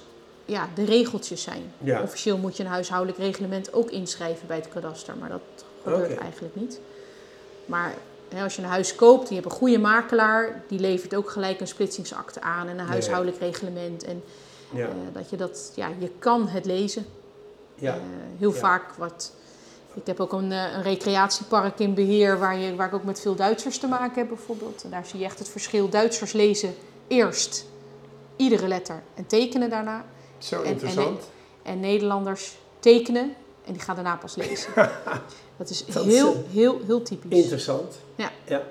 ja, de regeltjes zijn. Ja. Officieel moet je een huishoudelijk reglement ook inschrijven bij het kadaster, maar dat gebeurt eigenlijk niet. Maar hè, als je een huis koopt je hebt een goede makelaar, die levert ook gelijk een splitsingsakte aan en een huishoudelijk reglement. En Ja. eh, dat je dat, ja, je kan het lezen. Ja. Eh, heel vaak wat. Ik heb ook een, eh, een recreatiepark in beheer waar, je, waar ik ook met veel Duitsers te maken heb, bijvoorbeeld. En daar zie je echt het verschil. Duitsers lezen eerst iedere letter en tekenen daarna. Zo En- interessant. En Nederlanders tekenen en die gaan daarna pas lezen. dat is Dat heel, eh, heel, heel typisch. Interessant. Ja. ja.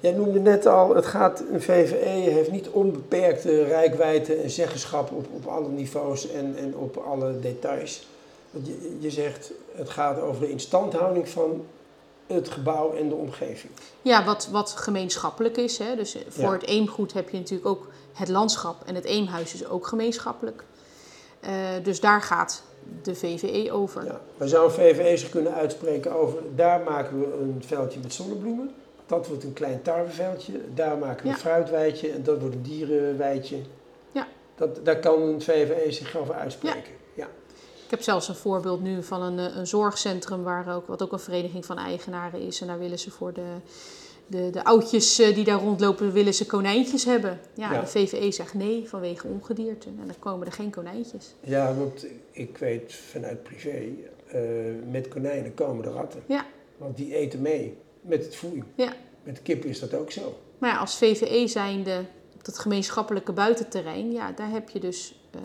Jij noemde net al, het gaat, een VVE heeft niet onbeperkte rijkwijde en zeggenschap op, op alle niveaus en, en op alle details. Je, je zegt, het gaat over de instandhouding van het gebouw en de omgeving. Ja, wat, wat gemeenschappelijk is. Hè. Dus eh, voor Ja. het eemgoed heb je natuurlijk ook het landschap en het eemhuis is ook gemeenschappelijk. Eh, dus daar gaat de VVE over. Ja. Maar zou een VVE zich kunnen uitspreken over, daar maken we een veldje met zonnebloemen. Dat wordt een klein tarweveldje. Daar maken we Ja. een fruitweidje en dat wordt een dierenweidje. Ja. Dat, daar kan een VVE zich over uitspreken. Ja. Ik heb zelfs een voorbeeld nu van een, eh, een zorgcentrum, waar ook, wat ook een vereniging van eigenaren is. En daar willen ze voor de, de, de oudjes eh, die daar rondlopen, willen ze konijntjes hebben. Ja, Ja. de VVE zegt nee vanwege ongedierte. En dan komen er geen konijntjes. Ja, want ik weet vanuit privé, eh, met konijnen komen de ratten. Ja. Want die eten mee met het voer. Ja. Met kippen is dat ook zo. Maar ja, als VVE zijnde op dat gemeenschappelijke buitenterrein, ja, daar heb je dus eh,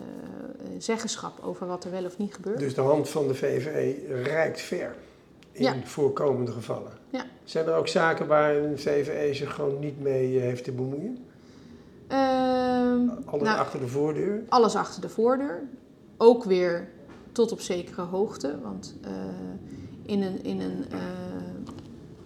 zeggenschap over wat er wel of niet gebeurt. Dus de hand van de VVE reikt ver in Ja. voorkomende gevallen. Ja. Zijn er ook zaken waar een VVE zich gewoon niet mee eh, heeft te bemoeien? Ehm, Alles nou, achter de voordeur? alles achter de voordeur. Ook weer tot op zekere hoogte. Want eh, in een, in een, eh,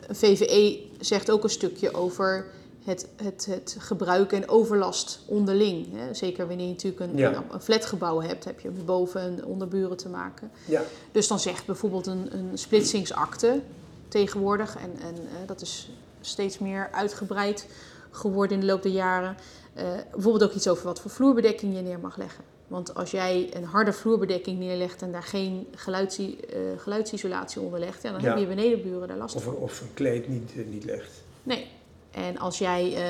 een VVE zegt ook een stukje over het, het, het gebruik en overlast onderling. Hè. Zeker wanneer je natuurlijk een, Ja. een, flatgebouw hebt, heb je boven en onderburen te maken. Ja. Dus dan zegt bijvoorbeeld een, een splitsingsakte tegenwoordig, en, en eh, dat is steeds meer uitgebreid geworden in de loop der jaren. eh, bijvoorbeeld ook iets over wat voor vloerbedekking je neer mag leggen. Want als jij een harde vloerbedekking neerlegt en daar geen geluidsi- eh, geluidsisolatie onder legt, ja, dan Ja. hebben je benedenburen daar last Of, van. of een kleed niet, niet legt. Nee. En als jij uh,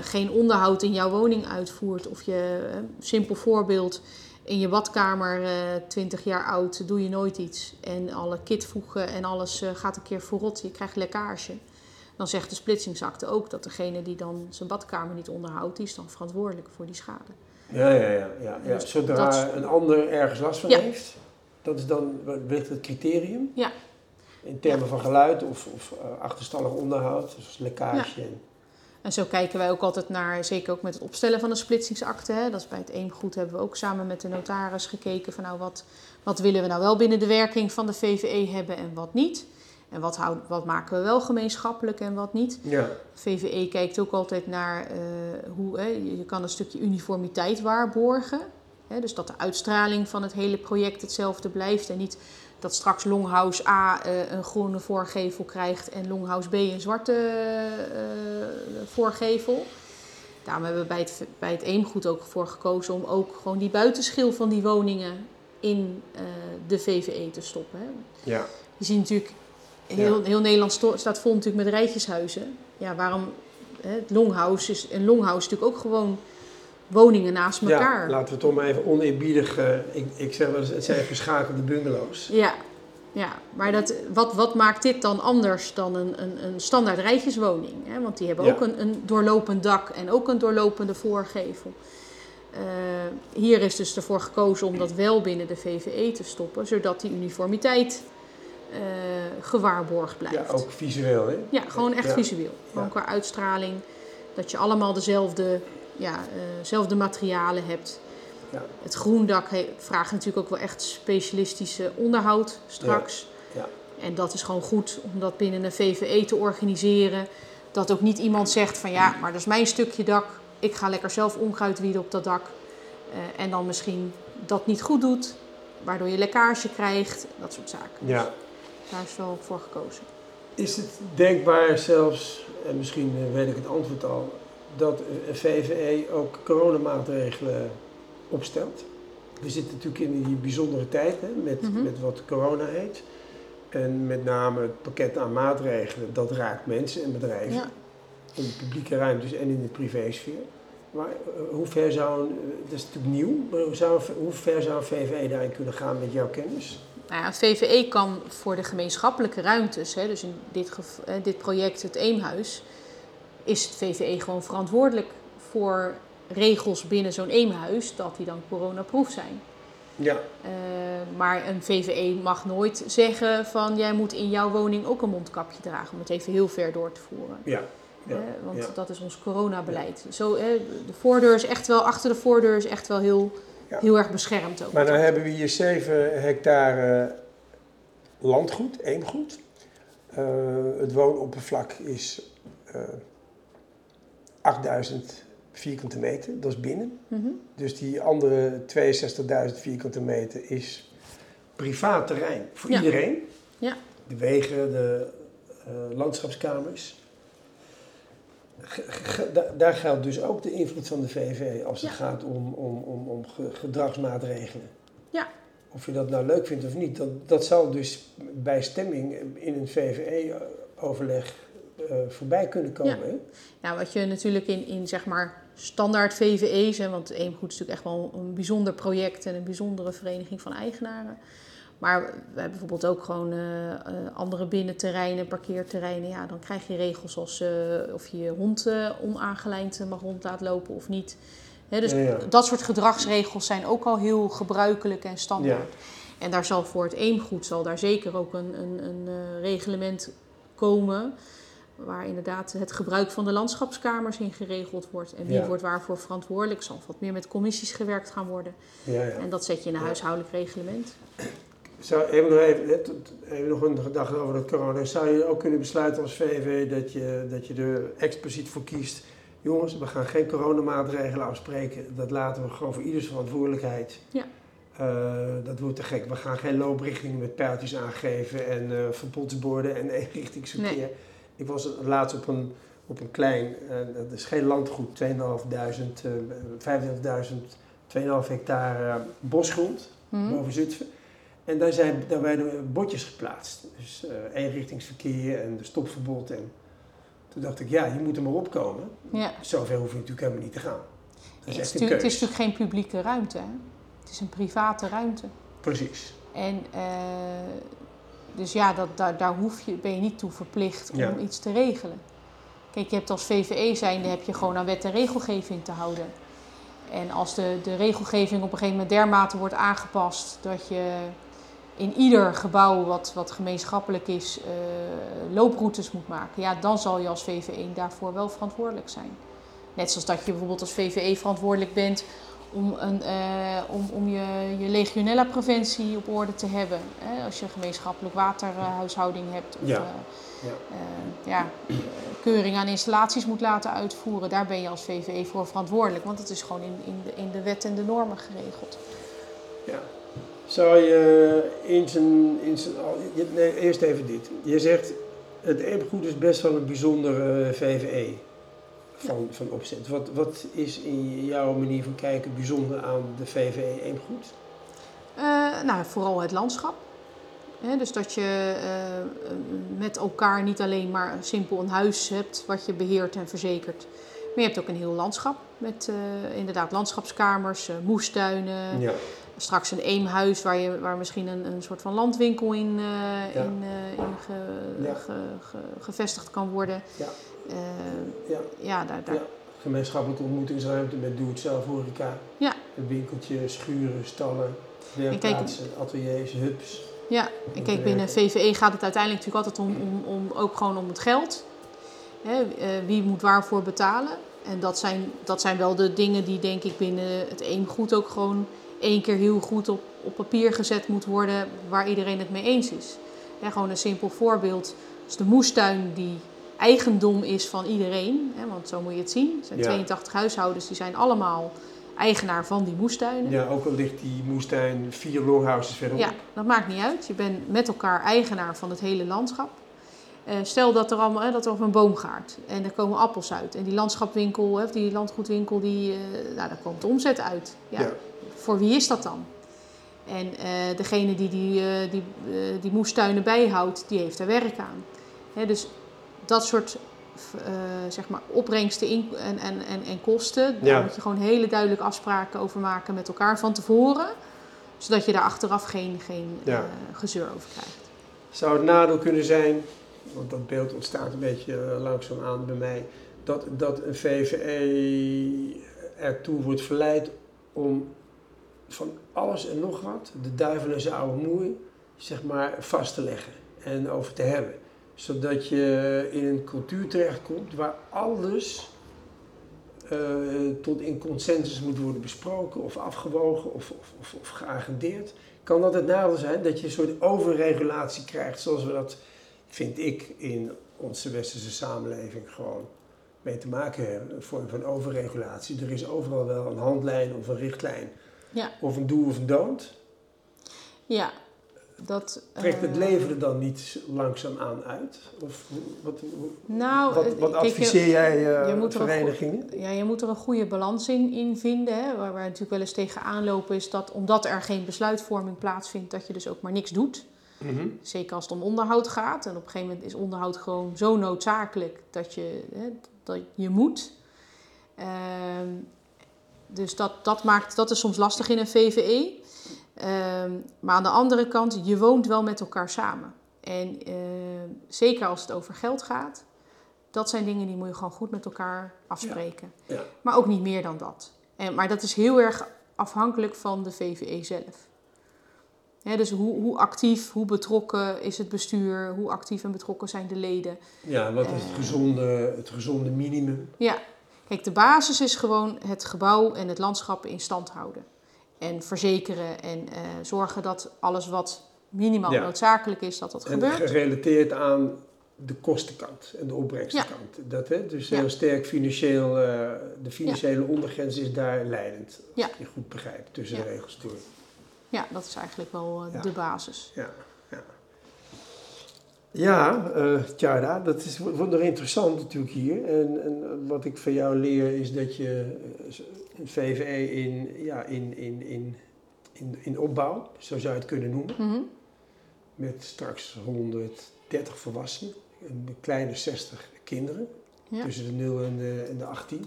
geen onderhoud in jouw woning uitvoert, of je, uh, simpel voorbeeld, in je badkamer, uh, 20 jaar oud, doe je nooit iets. En alle kitvoegen en alles gaat een keer verrot, je krijgt lekkage. Dan zegt de splitsingsakte ook dat degene die dan zijn badkamer niet onderhoudt, die is dan verantwoordelijk voor die schade. Ja, ja, ja. ja, ja. Dus Zodra dat... een ander ergens last van ja. heeft, dat is dan wellicht het criterium? Ja. In termen van geluid of, of achterstallig onderhoud, zoals lekkage. En... En zo kijken wij ook altijd naar, zeker ook met het opstellen van een splitsingsakte. Hè. Dat is bij het Eemgoed hebben we ook samen met de notaris gekeken van nou wat, wat willen we nou wel binnen de werking van de VVE hebben en wat niet. En wat, houd, wat maken we wel gemeenschappelijk en wat niet. Ja. VVE kijkt ook altijd naar uh, hoe hè, je kan een stukje uniformiteit waarborgen. Dus dat de uitstraling van het hele project hetzelfde blijft en niet dat straks Longhouse A uh, een groene voorgevel krijgt en Longhouse B een zwarte uh, voorgevel. Daarom hebben we bij het, bij het Eemgoed ook voor gekozen om ook gewoon die buitenschil van die woningen in uh, de VVE te stoppen. Hè. Ja. Je ziet natuurlijk, heel, ja. heel Nederland staat vol natuurlijk met rijtjeshuizen. Ja, waarom? Hè, het Longhouse is, een Longhouse is natuurlijk ook gewoon woningen naast elkaar. Ja, laten we het toch maar even oneerbiedig, uh, ik, ik zeg wel eens, het zijn verschakelde bungalows. Ja, ja. maar dat, wat, wat maakt dit dan anders dan een, een, een standaard rijtjeswoning? Hè? Want die hebben ja. ook een, een doorlopend dak en ook een doorlopende voorgevel. Uh, hier is dus ervoor gekozen om dat wel binnen de VVE te stoppen, zodat die uniformiteit uh, gewaarborgd blijft. Ja, ook visueel hè? Ja, gewoon echt ja. visueel. Gewoon qua uitstraling, dat je allemaal dezelfde ja, uh, materialen hebt. Ja. Het groendak vraagt natuurlijk ook wel echt specialistische onderhoud straks. Ja. En dat is gewoon goed om dat binnen een VVE te organiseren. Dat ook niet iemand zegt van ja, maar dat is mijn stukje dak. Ik ga lekker zelf onkruid wieden op dat dak. Uh, en dan misschien dat niet goed doet, waardoor je lekkage krijgt. Dat soort zaken. Ja. Dus daar is wel voor gekozen. Is het denkbaar zelfs, en misschien weet ik het antwoord al, dat VVE ook coronamaatregelen opstelt. We zitten natuurlijk in die bijzondere tijd hè, met, mm -hmm. met wat corona heet. En met name het pakket aan maatregelen, dat raakt mensen en bedrijven. Ja. In de publieke ruimtes en in de privésfeer. Maar uh, hoe ver zou, een, dat is natuurlijk nieuw, maar hoe, zou, hoe ver zou een VVE daarin kunnen gaan met jouw kennis? Nou ja, VVE kan voor de gemeenschappelijke ruimtes, hè, dus in dit, uh, dit project het Eemhuis, is het VVE gewoon verantwoordelijk voor regels binnen zo'n eenhuis dat die dan coronaproof zijn. Ja. Uh, maar een VVE mag nooit zeggen van jij moet in jouw woning ook een mondkapje dragen om het even heel ver door te voeren. Ja. ja. Uh, want ja. dat is ons coronabeleid. Ja. Zo, uh, de voordeur is echt wel, achter de voordeur is echt wel heel, heel erg beschermd ook. Maar dan hebben we hier 7 hectare landgoed, eemgoed. het woonoppervlak is 8000 vierkante meter, dat is binnen. Mm -hmm. Dus die andere 62.000 vierkante meter is privaat terrein voor ja. iedereen. Ja. De wegen, de uh, landschapskamers. Daar geldt dus ook de invloed van de VV als het ja. gaat om, om, om, om gedragsmaatregelen. Ja. Of je dat nou leuk vindt of niet, dat, dat zal dus bij stemming in een VVE-overleg voorbij kunnen komen. Ja. Wat je natuurlijk in, in zeg maar standaard VVE's, hè, want Eemgoed is natuurlijk echt wel een bijzonder project en een bijzondere vereniging van eigenaren. Maar we hebben bijvoorbeeld ook gewoon uh, uh, andere binnenterreinen, parkeerterreinen. Ja, dan krijg je regels als uh, of je je hond onaangelijnd mag rond laat lopen of niet. Dus ja, ja. dat soort gedragsregels zijn ook al heel gebruikelijk en standaard. Ja. En daar zal voor het Eemgoed zal daar zeker ook een, een, een reglement komen waar inderdaad het gebruik van de landschapskamers in geregeld wordt. En wie Ja. wordt waarvoor verantwoordelijk. Zal wat meer met commissies gewerkt gaan worden. Ja, ja. En dat zet je in een huishoudelijk reglement. Zou, even, nog even, nog een gedachte over dat corona. Zou je ook kunnen besluiten als VV dat je, dat je er expliciet voor kiest... jongens, we gaan geen coronamaatregelen afspreken. Dat laten we gewoon voor ieders verantwoordelijkheid. Ja. Eh, dat wordt te gek. We gaan geen looprichtingen met pijltjes aangeven en verbodsborden en eenrichtingsverkeer. Nee. Ik was laatst op een, op een klein, eh, dat is geen landgoed, 2.500, eh 25.000, 2,5 hectare bosgrond Mhm. boven Zutphen. En daar, zijn, daar werden bordjes geplaatst. Dus eh eenrichtingsverkeer en de stopverbod. En Toen dacht ik, ja, je moet er maar opkomen. Ja. Zover hoef je natuurlijk helemaal niet te gaan. Dat is Het, is het is natuurlijk geen publieke ruimte. Hè? Het is een private ruimte. Precies. En eh, dus ja, dat, daar, daar hoef je, ben je niet toe verplicht om Ja. iets te regelen. Kijk, je hebt als VVE zijnde heb je gewoon aan wet en regelgeving te houden. En als de, de regelgeving op een gegeven moment dermate wordt aangepast dat je in ieder gebouw wat, wat gemeenschappelijk is, eh, looproutes moet maken, ja, dan zal je als VVE daarvoor wel verantwoordelijk zijn. Net zoals dat je bijvoorbeeld als VVE verantwoordelijk bent om, een, eh, om, om je, je legionella-preventie op orde te hebben. Hè? Als je gemeenschappelijk waterhuishouding hebt. Of Ja. eh, Ja. eh, ja, keuring aan installaties moet laten uitvoeren. Daar ben je als VVE voor verantwoordelijk. Want het is gewoon in, in, de, in de wet en de normen geregeld. Ja. Zou je in zijn, in zijn nee, eerst even dit. Je zegt, het Eemgoed is best wel een bijzondere VVE van, van opzet. Wat, wat is in jouw manier van kijken bijzonder aan de VVE Eemgoed? Eh, nou, vooral het landschap. Dus dat je eh, met elkaar niet alleen maar simpel een huis hebt wat je beheert en verzekert. Maar je hebt ook een heel landschap met eh, inderdaad landschapskamers, moestuinen. Ja. Straks een eemhuis waar, je, waar misschien een, een soort van landwinkel in, Ja. in, in ge- Ja. ge- ge- gevestigd kan worden. Ja. Eh, Ja. ja, daar, daar, Ja. Gemeenschappelijke ontmoetingsruimte met doe-het-zelf horeca. Ja. Een winkeltje, schuren, stallen, kijk, werkplaatsen, ateliers, hubs. Ja, en kijk, binnen VVE gaat het uiteindelijk natuurlijk altijd om, om, om ook gewoon om het geld. Hè, eh, wie moet waarvoor betalen? En dat zijn, dat zijn wel de dingen die denk ik binnen het eemgoed ook gewoon één keer heel goed op, op papier gezet moet worden waar iedereen het mee eens is. Hè, gewoon een simpel voorbeeld. Dus de moestuin die eigendom is van iedereen, hè, want zo moet je het zien. Er zijn Ja. 82 huishoudens, die zijn allemaal eigenaar van die moestuinen. Ja, ook al ligt die moestuin vier longhouses verderop. Ja, dat maakt niet uit. Je bent met elkaar eigenaar van het hele landschap. Eh, stel dat er allemaal, hè, dat er op een boomgaard en er komen appels uit. En die landschapwinkel, hè, of die landgoedwinkel, die, eh, nou, daar komt de omzet uit. Ja, Ja. Voor wie is dat dan? En eh, degene die die, die, die moestuinen bijhoudt, die heeft er werk aan. Hè, dus dat soort eh, zeg maar opbrengsten in, en, en, en, en kosten, daar Ja. moet je gewoon hele duidelijke afspraken over maken met elkaar van tevoren. Zodat je daar achteraf geen, geen Ja. eh, gezeur over krijgt. Zou het nadeel kunnen zijn, want dat beeld ontstaat een beetje eh, langzaam aan bij mij, dat, dat een VVE ertoe wordt verleid om van alles en nog wat, de duivel en zijn oude moei, zeg maar vast te leggen en over te hebben. Zodat je in een cultuur terechtkomt waar alles eh, tot in consensus moet worden besproken of afgewogen of, of, of, of geagendeerd. Kan dat het nadeel zijn dat je een soort overregulatie krijgt, zoals we dat, vind ik, in onze westerse samenleving gewoon mee te maken hebben? Een vorm van overregulatie. Er is overal wel een handlijn of een richtlijn, Ja. of een doel of een don't. Ja, dat... Trekt het eh, leven er dan niet langzaam aan uit? Of wat, Nou, wat, eh, kijk, adviseer jij eh, er een verenigingen? Ja, je moet er een goede balans in, in vinden. Hè. Waar we natuurlijk wel eens tegen aanlopen is dat omdat er geen besluitvorming plaatsvindt, dat je dus ook maar niks doet. Mhm. Zeker als het om onderhoud gaat. En op een gegeven moment is onderhoud gewoon zo noodzakelijk dat je, hè, dat je moet. Ehm, dus dat, dat, maakt, dat is soms lastig in een VVE. Ehm, maar aan de andere kant, je woont wel met elkaar samen. En ehm, zeker als het over geld gaat, dat zijn dingen die moet je gewoon goed met elkaar afspreken. Ja. Maar ook niet meer dan dat. En, maar dat is heel erg afhankelijk van de VVE zelf. Dus hoe, hoe actief, hoe betrokken is het bestuur, hoe actief en betrokken zijn de leden. Ja, wat is het Eh. gezonde, het gezonde minimum? Ja, kijk, de basis is gewoon het gebouw en het landschap in stand houden. En verzekeren en eh, zorgen dat alles wat minimaal Ja. noodzakelijk is, dat dat En gebeurt. gerelateerd aan de kostenkant en de opbrengstenkant. Dat, hè? Dus Ja. heel sterk financieel, eh, de financiële ondergrens is daar leidend. Als ik je goed begrijp, tussen de regels door. Ja, dat is eigenlijk wel eh, de basis. Ja, ja. Tjara, dat is, wordt nog interessant natuurlijk hier. En, en wat ik van jou leer is dat je eh, een VVE in, ja, in, in, in, in, in opbouw, zo zou je het kunnen noemen. Mhm. Met straks 130 volwassenen en een kleine 60 kinderen. tussen de 0 en de, en de 18.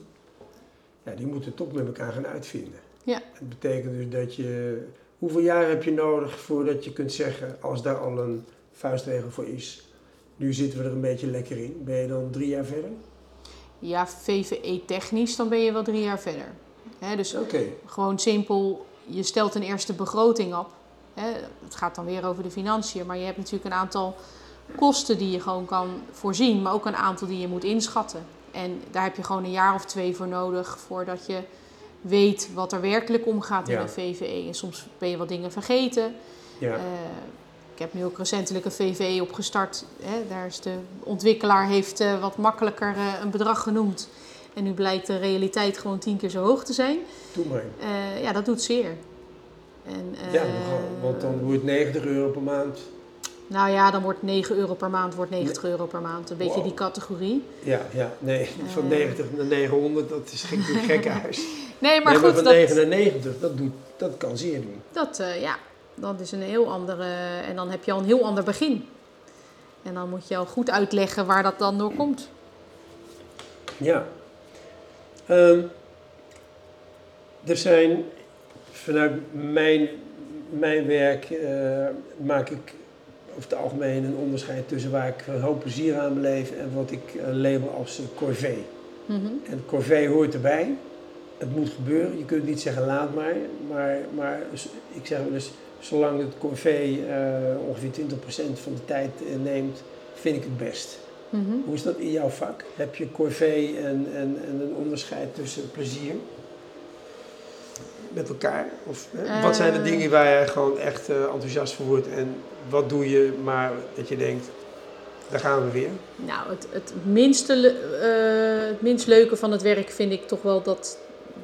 Ja, die moeten toch met elkaar gaan uitvinden. Ja. Dat betekent dus dat je... Hoeveel jaar heb je nodig voordat je kunt zeggen, als daar al een vuistregel voor is, nu zitten we er een beetje lekker in. Ben je dan drie jaar verder? Ja, VVE-technisch, dan ben je wel drie jaar verder. Dus gewoon simpel, je stelt een eerste begroting op. Het gaat dan weer over de financiën, maar je hebt natuurlijk een aantal kosten die je gewoon kan voorzien, maar ook een aantal die je moet inschatten. En daar heb je gewoon een jaar of twee voor nodig voordat je weet wat er werkelijk omgaat in Ja. een VVE. En soms ben je wat dingen vergeten. Ja. Eh, ik heb nu ook recentelijk een VVE opgestart. Hè. Daar is de ontwikkelaar heeft eh, wat makkelijker eh, een bedrag genoemd. En nu blijkt de realiteit gewoon tien keer zo hoog te zijn. Doe maar. Eh, ja, dat doet zeer. En, Ja, want dan wordt 90 euro per maand. Nou ja, dan wordt 9 euro per maand, wordt 90 euro per maand. Een beetje Wow. die categorie. Ja, ja, nee. Van Eh. 90 naar 900, dat is gek, een gekke huis. Nee, maar nee, goed, van dat, 9 naar 90, dat, doet, dat kan zeer doen. dat, ja, dat is een heel andere... En dan heb je al een heel ander begin. En dan moet je al goed uitleggen waar dat dan door komt. Ja. Ehm, er zijn vanuit mijn, mijn werk eh, maak ik over het algemeen een onderscheid tussen waar ik een hoop plezier aan beleef en wat ik eh, label als uh, corvée. Mhm. En corvée hoort erbij. Het moet gebeuren. Je kunt niet zeggen laat maar. Maar, maar ik zeg eens, zolang het corvée eh, ongeveer 20% van de tijd eh, neemt, vind ik het best. Mhm. Hoe is dat in jouw vak? Heb je corvée en, en, en een onderscheid tussen plezier? Met elkaar? Of, hè? wat zijn de Eh. dingen waar jij gewoon echt eh, enthousiast voor wordt? En wat doe je maar dat je denkt, daar gaan we weer? Nou, het, het, minste, eh, het minst leuke van het werk vind ik toch wel dat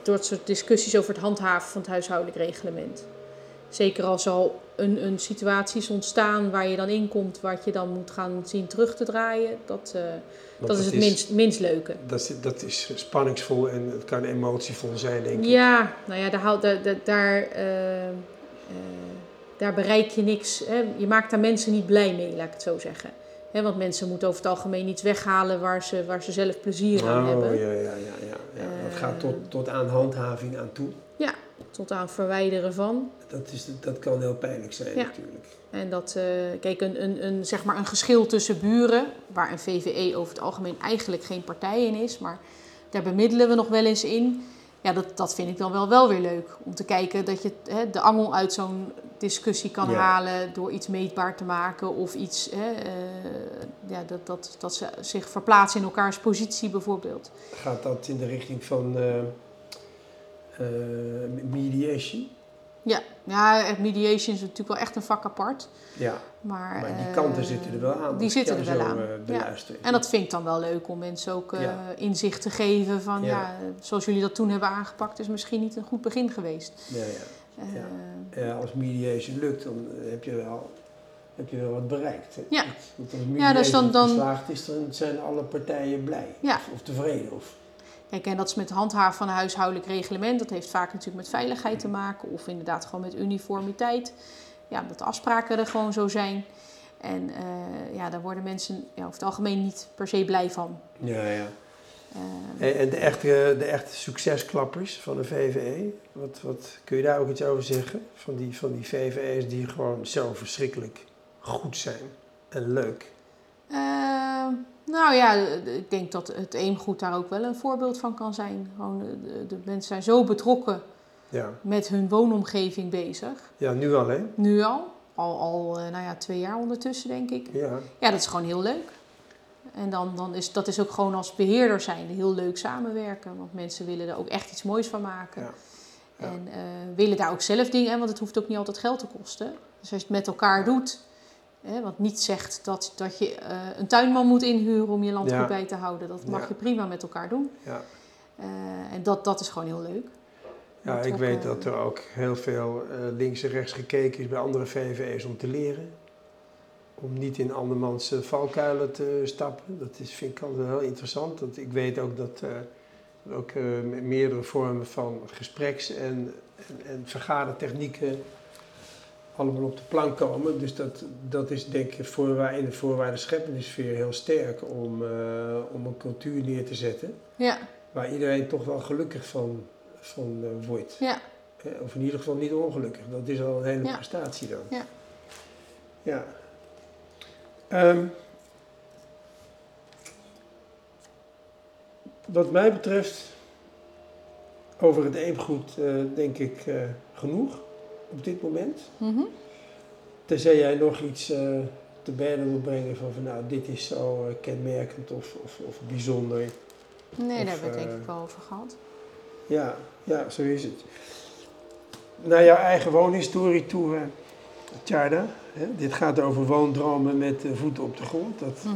door het soort discussies over het handhaven van het huishoudelijk reglement. Zeker als al een, een situatie is ontstaan waar je dan in komt, wat je dan moet gaan zien terug te draaien. Dat, eh, dat is het minst, minst leuke. Dat is, dat is spanningsvol en het kan emotievol zijn, denk ik. Ja, nou ja, daar, daar, daar, eh, eh, daar bereik je niks. Hè. Je maakt daar mensen niet blij mee, laat ik het zo zeggen. Want mensen moeten over het algemeen iets weghalen waar ze, waar ze zelf plezier aan oh, hebben. ja, ja, ja. ja, ja. dat gaat tot, tot aan handhaving aan toe. Tot aan verwijderen van. Dat, is, dat kan heel pijnlijk zijn Ja. natuurlijk. En dat, eh, kijk, een, een, een, zeg maar een geschil tussen buren, waar een VVE over het algemeen eigenlijk geen partij in is, maar daar bemiddelen we nog wel eens in. Ja, dat, dat vind ik dan wel, wel weer leuk. Om te kijken dat je hè, de angel uit zo'n discussie kan Ja. halen door iets meetbaar te maken of iets, hè, eh, ja, dat, dat, dat ze zich verplaatsen in elkaars positie bijvoorbeeld. Gaat dat in de richting van eh, eh, mediation? Ja, ja, mediation is natuurlijk wel echt een vak apart. Ja, Maar, maar die eh, kanten zitten er wel aan. Die zitten er wel aan. eh, ja. En dat vind ik dan wel leuk om mensen ook Ja. inzicht te geven van ja. Ja. zoals jullie dat toen hebben aangepakt, is misschien niet een goed begin geweest. Ja, ja. Ja. Als mediation lukt, dan heb je wel, heb je wel wat bereikt. hè. Ja. Want als Ja, mediation dus dan- dan- geslaagd is, dan zijn alle partijen blij. Ja. Of, of tevreden. Of, Kijk, en dat is met handhaven van een huishoudelijk reglement. Dat heeft vaak natuurlijk met veiligheid te maken of inderdaad gewoon met uniformiteit. Ja, dat de afspraken er gewoon zo zijn. En eh, ja, daar worden mensen ja, over het algemeen niet per se blij van. ja, ja. Eh, En, de, echte, de echte succesklappers van de VVE, wat, wat kun je daar ook iets over zeggen? Van die, van die VVE's die gewoon zo verschrikkelijk goed zijn en leuk. Eh, nou ja, ik denk dat het eemgoed daar ook wel een voorbeeld van kan zijn. Gewoon, de, de mensen zijn zo betrokken Ja, met hun woonomgeving bezig. ja nu al hè? Nu al. Al, al eh, nou ja, twee jaar ondertussen, denk ik. Ja, Ja, dat is gewoon heel leuk. En dan, dan is dat is ook gewoon als beheerder zijn heel leuk samenwerken. Want mensen willen er ook echt iets moois van maken. Ja. Ja. En eh, willen daar ook zelf dingen, hè, want het hoeft ook niet altijd geld te kosten. Dus als je het met elkaar doet, hè, wat niet zegt dat, dat je eh, een tuinman moet inhuren om je landgoed Ja. bij te houden. Dat mag Ja. je prima met elkaar doen. ja. Eh, en dat, dat is gewoon heel leuk. ja ik weet dat er ook heel veel eh, links en rechts gekeken is bij andere VVE's om te leren. Om niet in andermans eh, valkuilen te stappen. Dat is, vind ik altijd heel interessant. Dat, ik weet ook dat eh, er ook eh, meerdere vormen van gespreks- en, en, en vergadertechnieken allemaal op de plank komen. Dus dat, dat is denk ik voorwaar, in de voorwaarden scheppende sfeer heel sterk om, eh, om een cultuur neer te zetten. Ja. Waar iedereen toch wel gelukkig van, van uh, wordt. Ja. Of in ieder geval niet ongelukkig. Dat is al een hele Ja. prestatie dan. Ja. Ja. Ehm, wat mij betreft, over het eemgoed eh, denk ik genoeg op dit moment. Mhm. Tenzij jij nog iets eh, te berden wil brengen van, van nou dit is zo eh, kenmerkend of, of, of bijzonder. Nee, Of, daar hebben we het denk eh, ik wel over gehad. Ja, ja, zo is het. Naar jouw eigen woonhistorie toe, Tjarda. Dit gaat over woondromen met voeten op de grond. Dat, Mhm.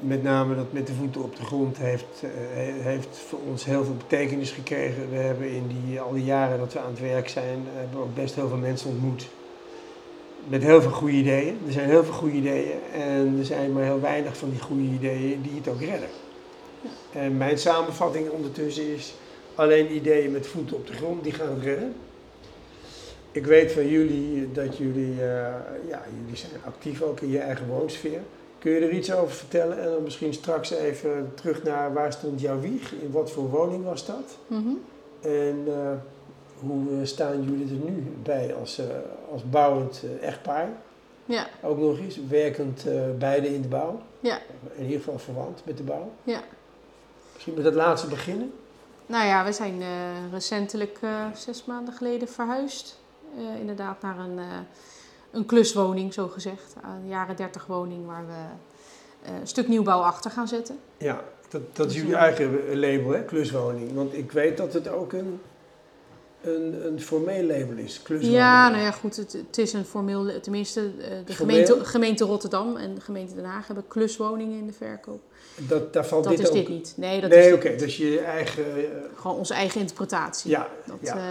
Met name dat met de voeten op de grond heeft, eh, he- heeft voor ons heel veel betekenis gekregen. We hebben in die, al die jaren dat we aan het werk zijn, hebben we ook best heel veel mensen ontmoet. Met heel veel goede ideeën. Er zijn heel veel goede ideeën en er zijn maar heel weinig van die goede ideeën die het ook redden. En mijn samenvatting ondertussen is, alleen ideeën met voeten op de grond, die gaan het redden. Ik weet van jullie dat jullie, eh, ja, jullie zijn actief ook in je eigen woonsfeer. Kun je er iets over vertellen en dan misschien straks even terug naar waar stond jouw wieg? In wat voor woning was dat? Mhm. En eh, hoe eh, staan jullie er nu bij als, eh, als bouwend echtpaar? Ja, Ook nog eens, werkend beide in de bouw. Ja. In ieder geval verwant met de bouw. Ja. Misschien met het laatste beginnen. nou ja, we zijn recentelijk zes maanden geleden verhuisd. Inderdaad naar een, een kluswoning, zo gezegd. Een jaren 30 woning waar we eh, een stuk nieuwbouw achter gaan zetten. Ja, dat, dat is Dus, jullie eh, eigen label, hè? kluswoning. Want ik weet dat het ook een, een, een formeel label is. Ja, nou ja, goed. Het, het is een formeel, tenminste, eh, de gemeente, gemeente Rotterdam en de gemeente Den Haag hebben kluswoningen in de verkoop. Dat, daar valt Dat dit is ook... dit niet. Nee, dat nee, is oké, dus je eigen... eh, gewoon onze eigen interpretatie. ja, Dat, ja. eh,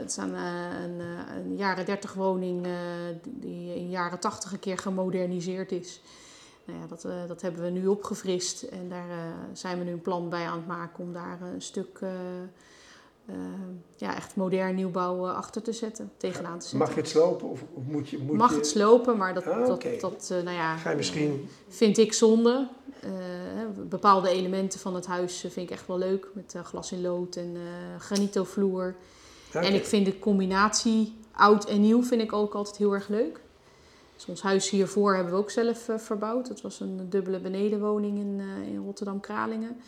het is een, een, een jaren 30 woning die in jaren 80 een keer gemoderniseerd is. Nou ja, dat, dat hebben we nu opgefrist en daar zijn we nu een plan bij aan het maken om daar een stuk eh, ja, echt modern nieuwbouw eh, achter te zetten, tegenaan te zetten. Mag je het slopen of, moet je... Moet Mag je, het slopen, maar dat, Ah, dat, eh, nou ja, Ga je misschien... vind ik zonde. Bepaalde elementen van het huis vind ik echt wel leuk. Met glas in lood en granito-vloer. Ja, En ik vind de combinatie oud en nieuw vind ik ook altijd heel erg leuk. Dus ons huis hiervoor hebben we ook zelf verbouwd. Dat was een dubbele benedenwoning in, in Rotterdam-Kralingen.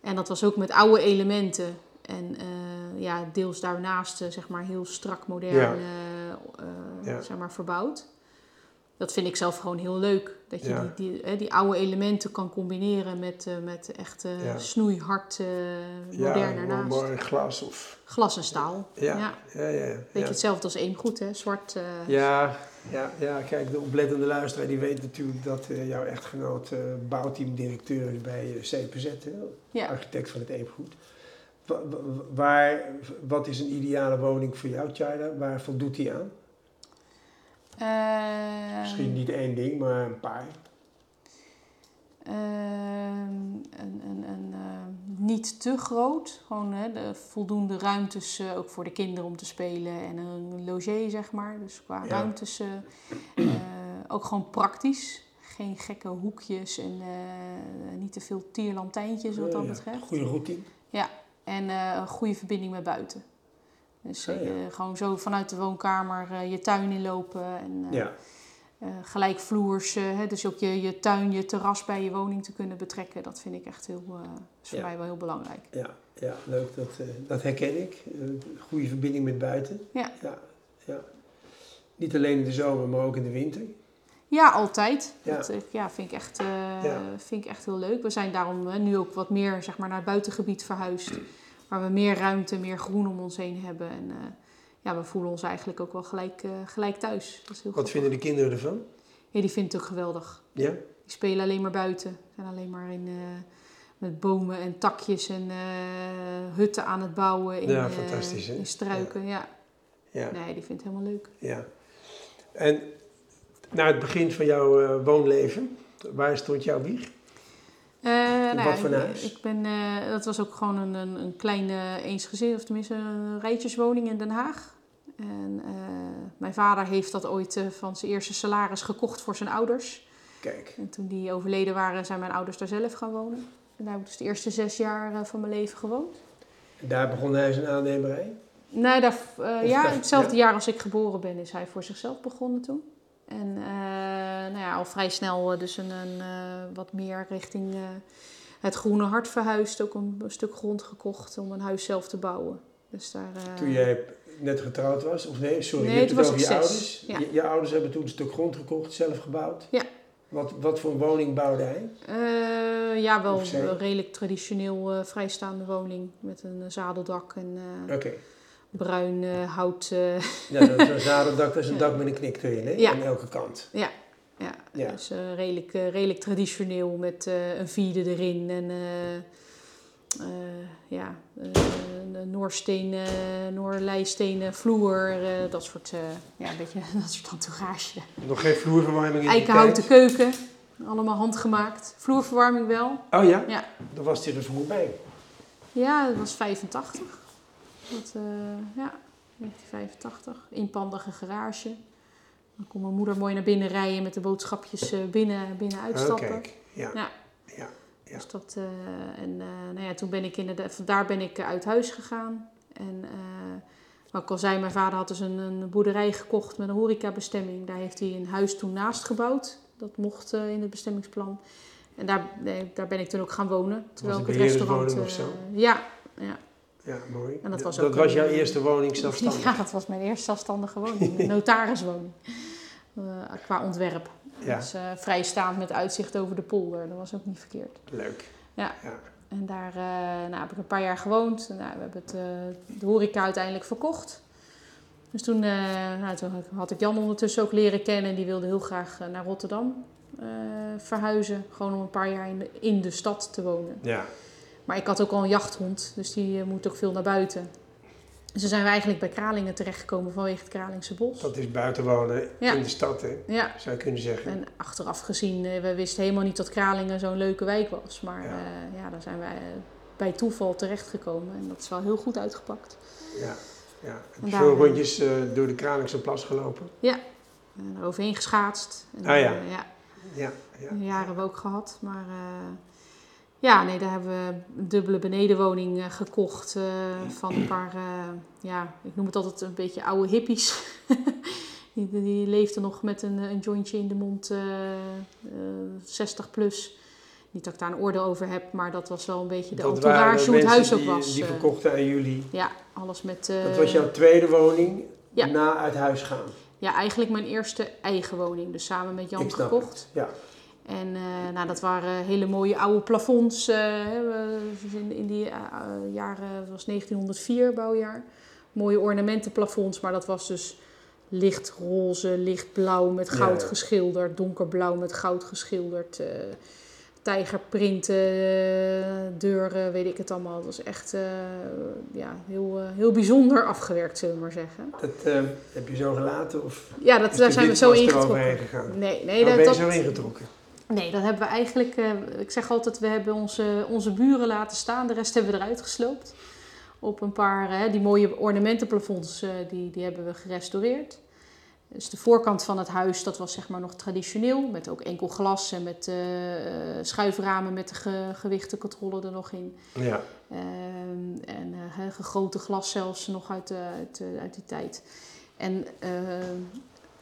En dat was ook met oude elementen. En eh, ja, deels daarnaast eh, zeg maar heel strak modern Ja. eh, Ja. zeg maar, verbouwd. Dat vind ik zelf gewoon heel leuk. Dat je Ja. die, die, hè, die oude elementen kan combineren met, eh, met echt eh, Ja. snoeihard ja, modern daarnaast. mooi glas of... Glas en staal. Ja, ja. ja, ja. ja. Beetje hetzelfde als eemgoed, hè? Zwart. eh, Ja, ja, ja, kijk, de oplettende luisteraar die weet natuurlijk dat eh, jouw echtgenoot eh bouwteamdirecteur is bij eh, CPZ, hè, Ja. architect van het Eemgoed. Wa- wa- Waar, wat is een ideale woning voor jou, Tjaarda? Waar voldoet die aan? Ehm, Misschien niet één ding, maar een paar. ehm, een, een, een, eh, niet te groot. Gewoon hè, de voldoende ruimtes eh, ook voor de kinderen om te spelen. En een logier, zeg maar. Dus qua Ja. ruimtes eh, ook gewoon praktisch. Geen gekke hoekjes en niet te veel tierlantijntjes wat dat Ja, betreft. Goede routine. En eh, een goede verbinding met buiten. Dus eh, ja. gewoon zo vanuit de woonkamer eh, je tuin inlopen. En, Ja, eh, gelijkvloers, hè, dus ook je, je tuin, je terras bij je woning te kunnen betrekken. Dat vind ik echt heel, is voor Ja. mij wel heel belangrijk. ja, ja, leuk. Dat, dat herken ik. Goede verbinding met buiten. Ja. ja, ja. Niet alleen in de zomer, maar ook in de winter. Ja, altijd. Ja. Dat eh, ja, vind, ik echt, eh, Ja. vind ik echt heel leuk. We zijn daarom eh, nu ook wat meer zeg maar, naar het buitengebied verhuisd. Waar we meer ruimte, meer groen om ons heen hebben. En ja, we voelen ons eigenlijk ook wel gelijk, gelijk thuis. Dat is heel Wat goed. vinden de kinderen ervan? Ja, die vindt het ook geweldig. Ja? Die spelen alleen maar buiten. Zijn alleen maar in, met bomen en takjes en hutten aan het bouwen. In, Ja, fantastisch, hè? in struiken, ja. Ja. Nee, die vindt het helemaal leuk. Ja. En naar het begin van jouw eh, woonleven, waar stond jouw wieg? Eh, nou wat voor huis? Ik ben, eh, dat was ook gewoon een, een, een kleine eensgezin, of tenminste een rijtjeswoning in Den Haag. En mijn vader heeft dat ooit van zijn eerste salaris gekocht voor zijn ouders. Kijk. En toen die overleden waren, zijn mijn ouders daar zelf gaan wonen. En daar heb ik dus de eerste zes jaar van mijn leven gewoond. En daar begon hij zijn aannemerij? Nee, daar, ja, hetzelfde jaar als ik geboren ben is hij voor zichzelf begonnen toen. En nou ja, al vrij snel dus een, een wat meer richting het Groene Hart verhuisd. Ook een, stuk grond gekocht om een huis zelf te bouwen. Dus daar, Toen jij net getrouwd was? Of nee, sorry, nee, je hebt het, over je zes. ouders. Ja. Je, je, ouders hebben toen een stuk grond gekocht, zelf gebouwd? Ja. Wat, wat voor woning bouwde hij? Uh, ja, wel een redelijk traditioneel uh, vrijstaande woning met een zadeldak en uh, okay. Bruin hout. ja, dat is een zadeldak, dat is een dak met een knik erin, hè? Ja. aan elke kant. Ja, ja, Ja. dus redelijk, redelijk traditioneel met een vierde erin en ja, een Noorstenen, Noorlijstenen vloer, dat soort, ja, een beetje dat soort entourage. Nog geen vloerverwarming in die Eikenhouten keuken, allemaal handgemaakt. Vloerverwarming wel. Oh ja? Ja. Dan was hij er vroeg bij. Ja, dat was 85. Dat, uh, ja, 1985. Inpandige garage. Dan kon mijn moeder mooi naar binnen rijden met de boodschapjes uh, binnen, binnen uitstappen. Oh, kijk. Ja. Ja. ja. ja. Dus dat, uh, en nou ja, toen ben ik inderdaad, daar ben ik uit huis gegaan. En wat ik al zei, mijn vader had dus een, een boerderij gekocht met een horecabestemming. Daar heeft hij een huis toen naast gebouwd. Dat mocht in het bestemmingsplan. En daar, daar ben ik toen ook gaan wonen. Terwijl ik het het restaurant. of zo? ja, ja. Ja, mooi. En dat was, dat ook was een, jouw eerste woning zelfstandig? Ja, dat was mijn eerste zelfstandige woning. Een notariswoning. Uh, qua ontwerp. Ja. Dus uh, vrijstaand met uitzicht over de polder. Dat was ook niet verkeerd. Leuk. Ja. ja. En daar uh, nou, heb ik een paar jaar gewoond. Nou, we hebben het, de horeca uiteindelijk verkocht. Dus toen, nou, toen had ik Jan ondertussen ook leren kennen. En die wilde heel graag naar Rotterdam verhuizen. Gewoon om een paar jaar in de, in de stad te wonen. Ja. Maar ik had ook al een jachthond, dus die uh, moet ook veel naar buiten. Dus toen zijn we eigenlijk bij Kralingen terechtgekomen vanwege het Kralingse bos. Dat is buiten wonen Ja. in de stad, hè? Ja. Zou je kunnen zeggen. En achteraf gezien, uh, we wisten helemaal niet dat Kralingen zo'n leuke wijk was. Maar Ja. uh, ja daar zijn wij bij toeval terechtgekomen en dat is wel heel goed uitgepakt. Ja. ja. Heb je veel eh, rondjes uh, door de Kralingse plas gelopen? Ja, en er overheen geschaatst. En, Ah, ja. uh, ja. Ja. ja. Jaren hebben we ook gehad. Maar ja, nee, daar hebben we een dubbele benedenwoning uh, gekocht uh, van een paar, ja, ik noem het altijd een beetje oude hippies. die, die leefden nog met een, een jointje in de mond, 60 plus. Niet dat ik daar een oordeel over heb, maar dat was wel een beetje de Dat entourage hoe het huis ook was. Die eh. verkochten aan jullie. ja, alles met... Dat was jouw tweede woning Ja. na uit huis gaan. Ja, eigenlijk mijn eerste eigen woning. Dus samen met Jan Ik gekocht. Ja. En eh, nou, dat waren hele mooie oude plafonds. eh, in, in die eh, jaren, het was 1904 bouwjaar. Mooie ornamentenplafonds, maar dat was dus licht roze, lichtblauw met goud Ja. geschilderd, donkerblauw met goud geschilderd. tijgerprinten, deuren, weet ik het allemaal. Het was echt ja, heel, heel bijzonder afgewerkt, zullen we maar zeggen. Dat heb je zo gelaten? Of Ja, dat, daar zijn we zo ingetrokken. Nee, nee, dat, ben je dat, zo ingetrokken? Nee, dat hebben we eigenlijk. eh, ik zeg altijd, we hebben onze, onze buren laten staan. De rest hebben we eruit gesloopt. Op een paar, die mooie ornamentenplafonds, eh, die, die hebben we gerestaureerd. Dus de voorkant van het huis, dat was zeg maar nog traditioneel. Met ook enkel glas en met eh, schuiframen met de ge, gewichtencontrole er nog in. Ja. Ehm, en gegoten glas zelfs nog uit, uit, uit die tijd. En ehm,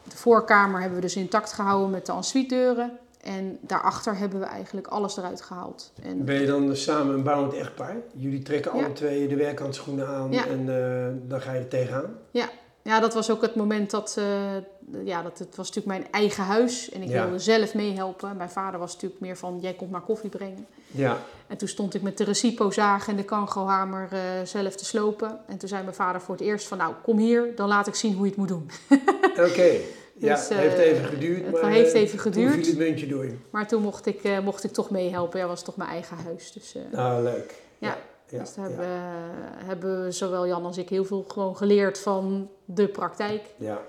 de voorkamer hebben we dus intact gehouden met de ensuite deuren. En daarachter hebben we eigenlijk alles eruit gehaald. En Ben je dan samen een bouwend echtpaar? Jullie trekken alle Ja. twee de werkhandschoenen aan Ja. en eh, dan ga je er tegenaan? ja, dat was ook het moment dat, eh, ja, dat het was natuurlijk mijn eigen huis. En ik Ja. wilde zelf meehelpen. Mijn vader was natuurlijk meer van, jij komt maar koffie brengen. Ja. En toen stond ik met de recipo-zaag en de kangohamer eh zelf te slopen. En toen zei mijn vader voor het eerst van, nou, kom hier, dan laat ik zien hoe je het moet doen. Oké. Ja, Dus, het heeft eh, even geduurd, het maar heeft eh, even geduurd. toen viel het muntje door. Maar toen mocht ik, eh, mocht ik toch meehelpen. Ja, was toch mijn eigen huis. Dus, Ah, leuk. Ja. ja, dus daar ja. hebben, we- hebben we zowel Jan als ik heel veel gewoon geleerd van de praktijk. ja.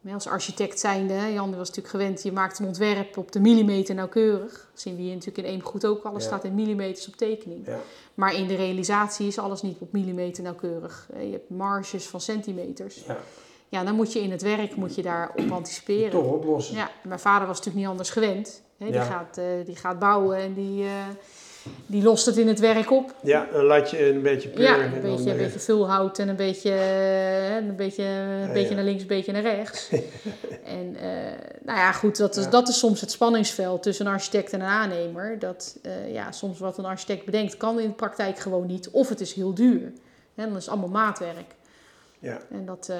Maar als architect zijnde, Jan was natuurlijk gewend, je maakt een ontwerp op de millimeter nauwkeurig. Dat zien we hier natuurlijk in Eemgoed ook, alles Ja. staat in millimeters op tekening. Ja. Maar in de realisatie is alles niet op millimeter nauwkeurig. Je hebt marges van centimeters. Ja. Dan moet je in het werk moet je daar op anticiperen. Toch oplossen. Ja, mijn vader was natuurlijk niet anders gewend. Hè? Die, Ja. gaat, eh, die gaat bouwen en die, eh, die lost het in het werk op. Ja, een latje en een beetje peur. Ja, en een beetje, een beetje vulhout en een beetje, een beetje, een Ja, beetje ja. naar links, een beetje naar rechts. en eh, nou ja, goed, dat is, dat is soms het spanningsveld tussen een architect en een aannemer. Dat ja, soms wat een architect bedenkt kan in de praktijk gewoon niet. Of het is heel duur. Hè, dan is het allemaal maatwerk. Ja. En dat, eh,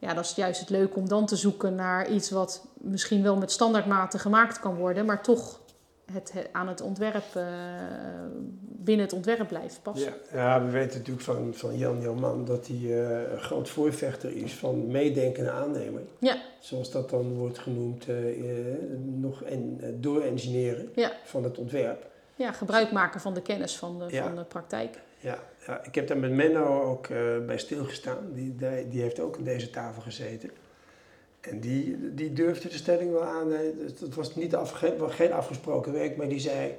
ja, dat is juist het leuke om dan te zoeken naar iets wat misschien wel met standaardmaten gemaakt kan worden, maar toch het, het- aan het ontwerp, eh, binnen het ontwerp blijft passen. Ja, ja, we weten natuurlijk van, van Jan Joman dat hij eh, een groot voorvechter is van meedenken en aannemen. Ja. Zoals dat dan wordt genoemd, nog en, door-engineeren Ja. van het ontwerp. Ja, gebruik maken van de kennis van de, Ja. van de praktijk. Ja, ja, ik heb daar met Menno ook eh, bij stilgestaan. Die, die, die heeft ook aan deze tafel gezeten. En die, die durfde de stelling wel aan. Het was niet afge, geen afgesproken werk, maar die zei...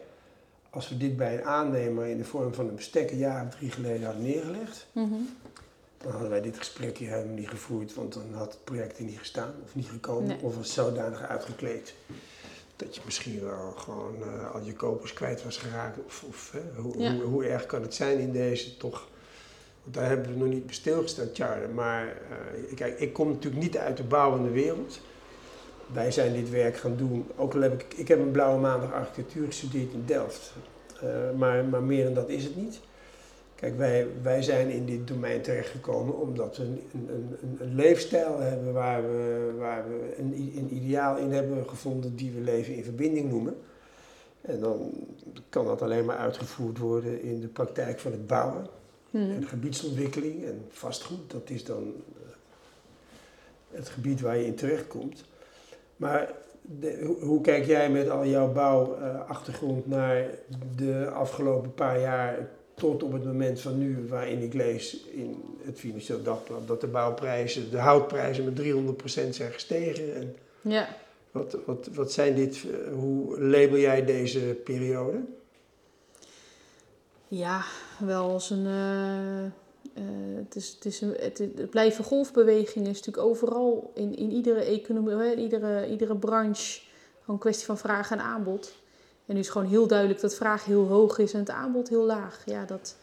Als we dit bij een aannemer in de vorm van een bestek een jaar of drie geleden hadden neergelegd... Mhm. dan hadden wij dit gesprek hier helemaal niet gevoerd. Want dan had het project er niet gestaan of niet gekomen. Nee. Of was zodanig uitgekleed. Dat je misschien wel gewoon eh, al je kopers kwijt was geraakt. Of, of hè, hoe, Ja. hoe, hoe erg kan het zijn in deze toch... Want daar hebben we nog niet bij stilgestaan, Charlie. Maar eh, kijk, ik kom natuurlijk niet uit de bouwende wereld. Wij zijn dit werk gaan doen. Ook al heb ik, ik heb een blauwe maandag architectuur gestudeerd in Delft. Eh, maar, maar meer dan dat is het niet. Kijk, wij, wij zijn in dit domein terechtgekomen omdat we een, een, een, een leefstijl hebben waar we, waar we een, een ideaal in hebben gevonden die we leven in verbinding noemen. En dan kan dat alleen maar uitgevoerd worden in de praktijk van het bouwen. Mhm. En gebieidsontwikkeling en vastgoed, dat is dan eh, het gebied waar je in terechtkomt. Maar de- hoe kijk jij met al jouw bouwachtergrond naar de afgelopen paar jaar tot op het moment van nu, waarin ik lees in het Financieel Dagblad dat de bouwprijzen, de houtprijzen met 300% zijn gestegen? En Ja. wat, wat, wat zijn dit, eh, hoe label jij deze periode? ja, wel als een. eh, eh, het, is, het, is een het, het blijven golfbewegingen is natuurlijk overal in, in iedere economie, in iedere, iedere branche. Gewoon een kwestie van vraag en aanbod. En nu is gewoon heel duidelijk dat vraag heel hoog is en het aanbod heel laag. Ja, dat,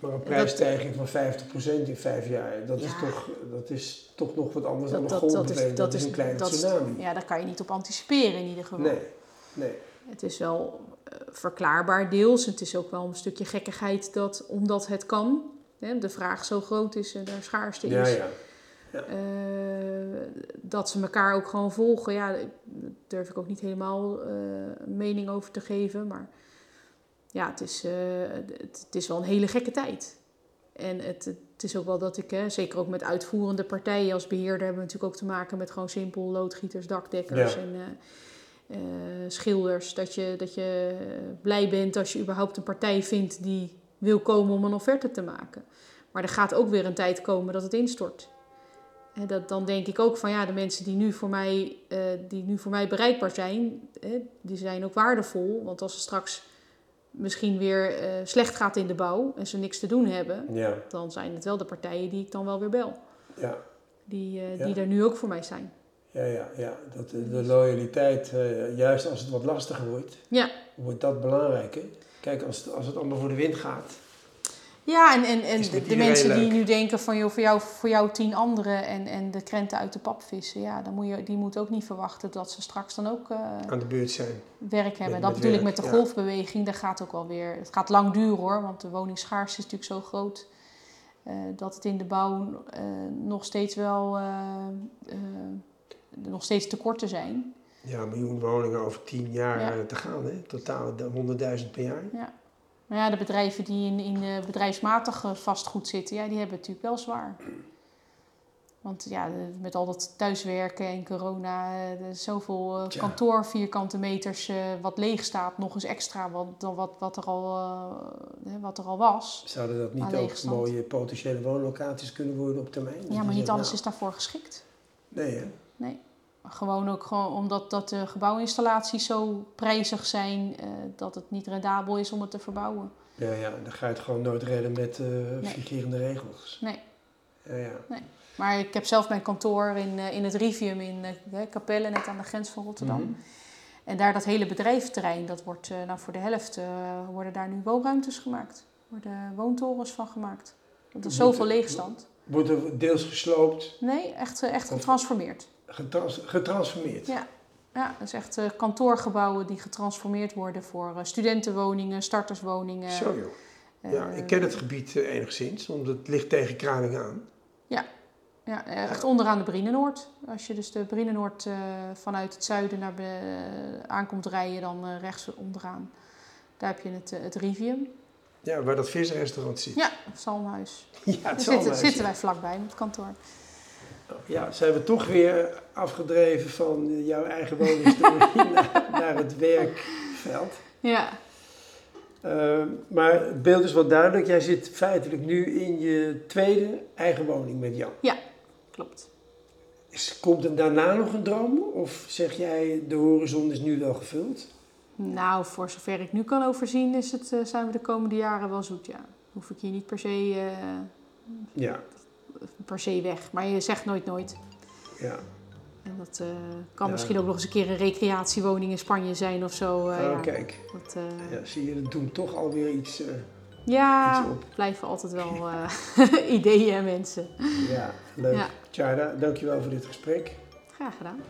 Maar een prijsstijging van 50% in vijf jaar, dat, is Ja. toch, dat is toch nog wat anders dan dat, een dat, dat, golfbeweging. is, Dat, is een kleine dat is- tsunami. Ja, daar kan je niet op anticiperen in ieder geval. Nee, nee. Het is wel eh, verklaarbaar deels. Het is ook wel een stukje gekkigheid dat, omdat het kan, hè, de vraag zo groot is en er schaarste Ja, is, ja. eh, dat ze elkaar ook gewoon volgen. Ja, daar durf ik ook niet helemaal een mening over te geven. Maar ja, het is, eh, het, het is wel een hele gekke tijd. En het, het is ook wel dat ik, hè, zeker ook met uitvoerende partijen als beheerder, hebben we natuurlijk ook te maken met gewoon simpel loodgieters, dakdekkers Ja. en schilders. Dat je, dat je blij bent als je überhaupt een partij vindt die wil komen om een offerte te maken. Maar er gaat ook weer een tijd komen dat het instort. En dat, dan denk ik ook van ja, de mensen die nu voor mij, eh, die nu voor mij bereikbaar zijn, hè, die zijn ook waardevol. Want als het straks misschien weer eh, slecht gaat in de bouw en ze niks te doen hebben, Ja, dan zijn het wel de partijen die ik dan wel weer bel. ja, Die, Ja. die er nu ook voor mij zijn. ja, ja. ja. Dat, de loyaliteit, juist als het wat lastiger wordt, Ja. wordt dat belangrijker. Kijk, als het, als het allemaal voor de wind gaat. Ja, en, en, en de, mensen die nu denken van joh, voor, jou, voor jou tien anderen en, en de krenten uit de pap vissen, ja, dan moet je, die moeten ook niet verwachten dat ze straks dan ook eh, aan de beurt zijn. werk hebben. Met- dat met bedoel ik werk, met de ja. golfbeweging, dat gaat ook wel weer. Het gaat lang duren hoor, want de woningschaarste is natuurlijk zo groot. eh, dat het in de bouw eh, nog steeds wel nog steeds tekorten zijn. Ja, een miljoen woningen over tien jaar Ja. te gaan, hè? Totaal de 100.000 per jaar. Maar ja, de bedrijven die in, in eh, bedrijfsmatige vastgoed zitten, ja, die hebben het natuurlijk wel zwaar. Want ja, met al dat thuiswerken en corona, eh, er is zoveel eh, kantoor, vierkante meters eh, wat leeg staat, nog eens extra wat, dan wat, wat, er al, eh, wat er al was. Zouden dat niet ook mooie potentiële woonlocaties kunnen worden op termijn? Ja, maar niet alles nou, is daarvoor geschikt. Nee, hè? Gewoon ook gewoon omdat dat de gebouwinstallaties zo prijzig zijn, eh, dat het niet rendabel is om het te verbouwen. Ja, ja, dan ga je het gewoon nooit redden met figurende regels. Nee. Ja, ja. Nee. Maar ik heb zelf mijn kantoor in, eh, in het Rivium in uh, Capelle, net aan de grens van Rotterdam. Mhm. En daar dat hele bedrijventerrein, dat wordt uh, nou voor de helft uh, worden daar nu woonruimtes gemaakt. Worden woontorens van gemaakt. Want er is zoveel leegstand. Wordt er deels gesloopt? Nee, echt, echt getransformeerd. Getrans getransformeerd? Ja. Ja, dat is echt uh, kantoorgebouwen die getransformeerd worden voor uh, studentenwoningen, starterswoningen. Zo joh. Ja, ik ken het gebied enigszins, want het ligt tegen Kralingen aan. Ja, ja echt onderaan de Brienenoord. Als je dus de Brienenoord vanuit het zuiden naar aankomt rijden, dan rechts onderaan. Daar heb je het, het Rivium. Ja, waar dat visrestaurant zit. Ja, het Salmhuis. Ja, het Daar zitten, wij vlakbij met het kantoor. Ja, zijn we toch weer afgedreven van jouw eigen woningstory naar, naar het werkveld. Ja, Uh, maar het beeld is wel duidelijk. Jij zit feitelijk nu in je tweede eigen woning met Jan. klopt. Is, komt er daarna nog een droom? Of zeg jij, de horizon is nu wel gevuld? Nou, voor zover ik nu kan overzien, is het, uh, zijn we de komende jaren wel zoet, ja. Hoef ik hier niet per se, uh, Ja, per se weg. Maar je zegt nooit nooit. ja. En dat uh, kan Ja. misschien ook nog eens een keer een recreatiewoning in Spanje zijn of zo. uh, Oh, ja. kijk. Dat, uh, Ja, zie je, dat doet toch alweer iets. eh, ja, iets op. blijven altijd wel eh, ideeën en mensen. ja, leuk. Ja. Tjara, dankjewel voor dit gesprek. Graag gedaan.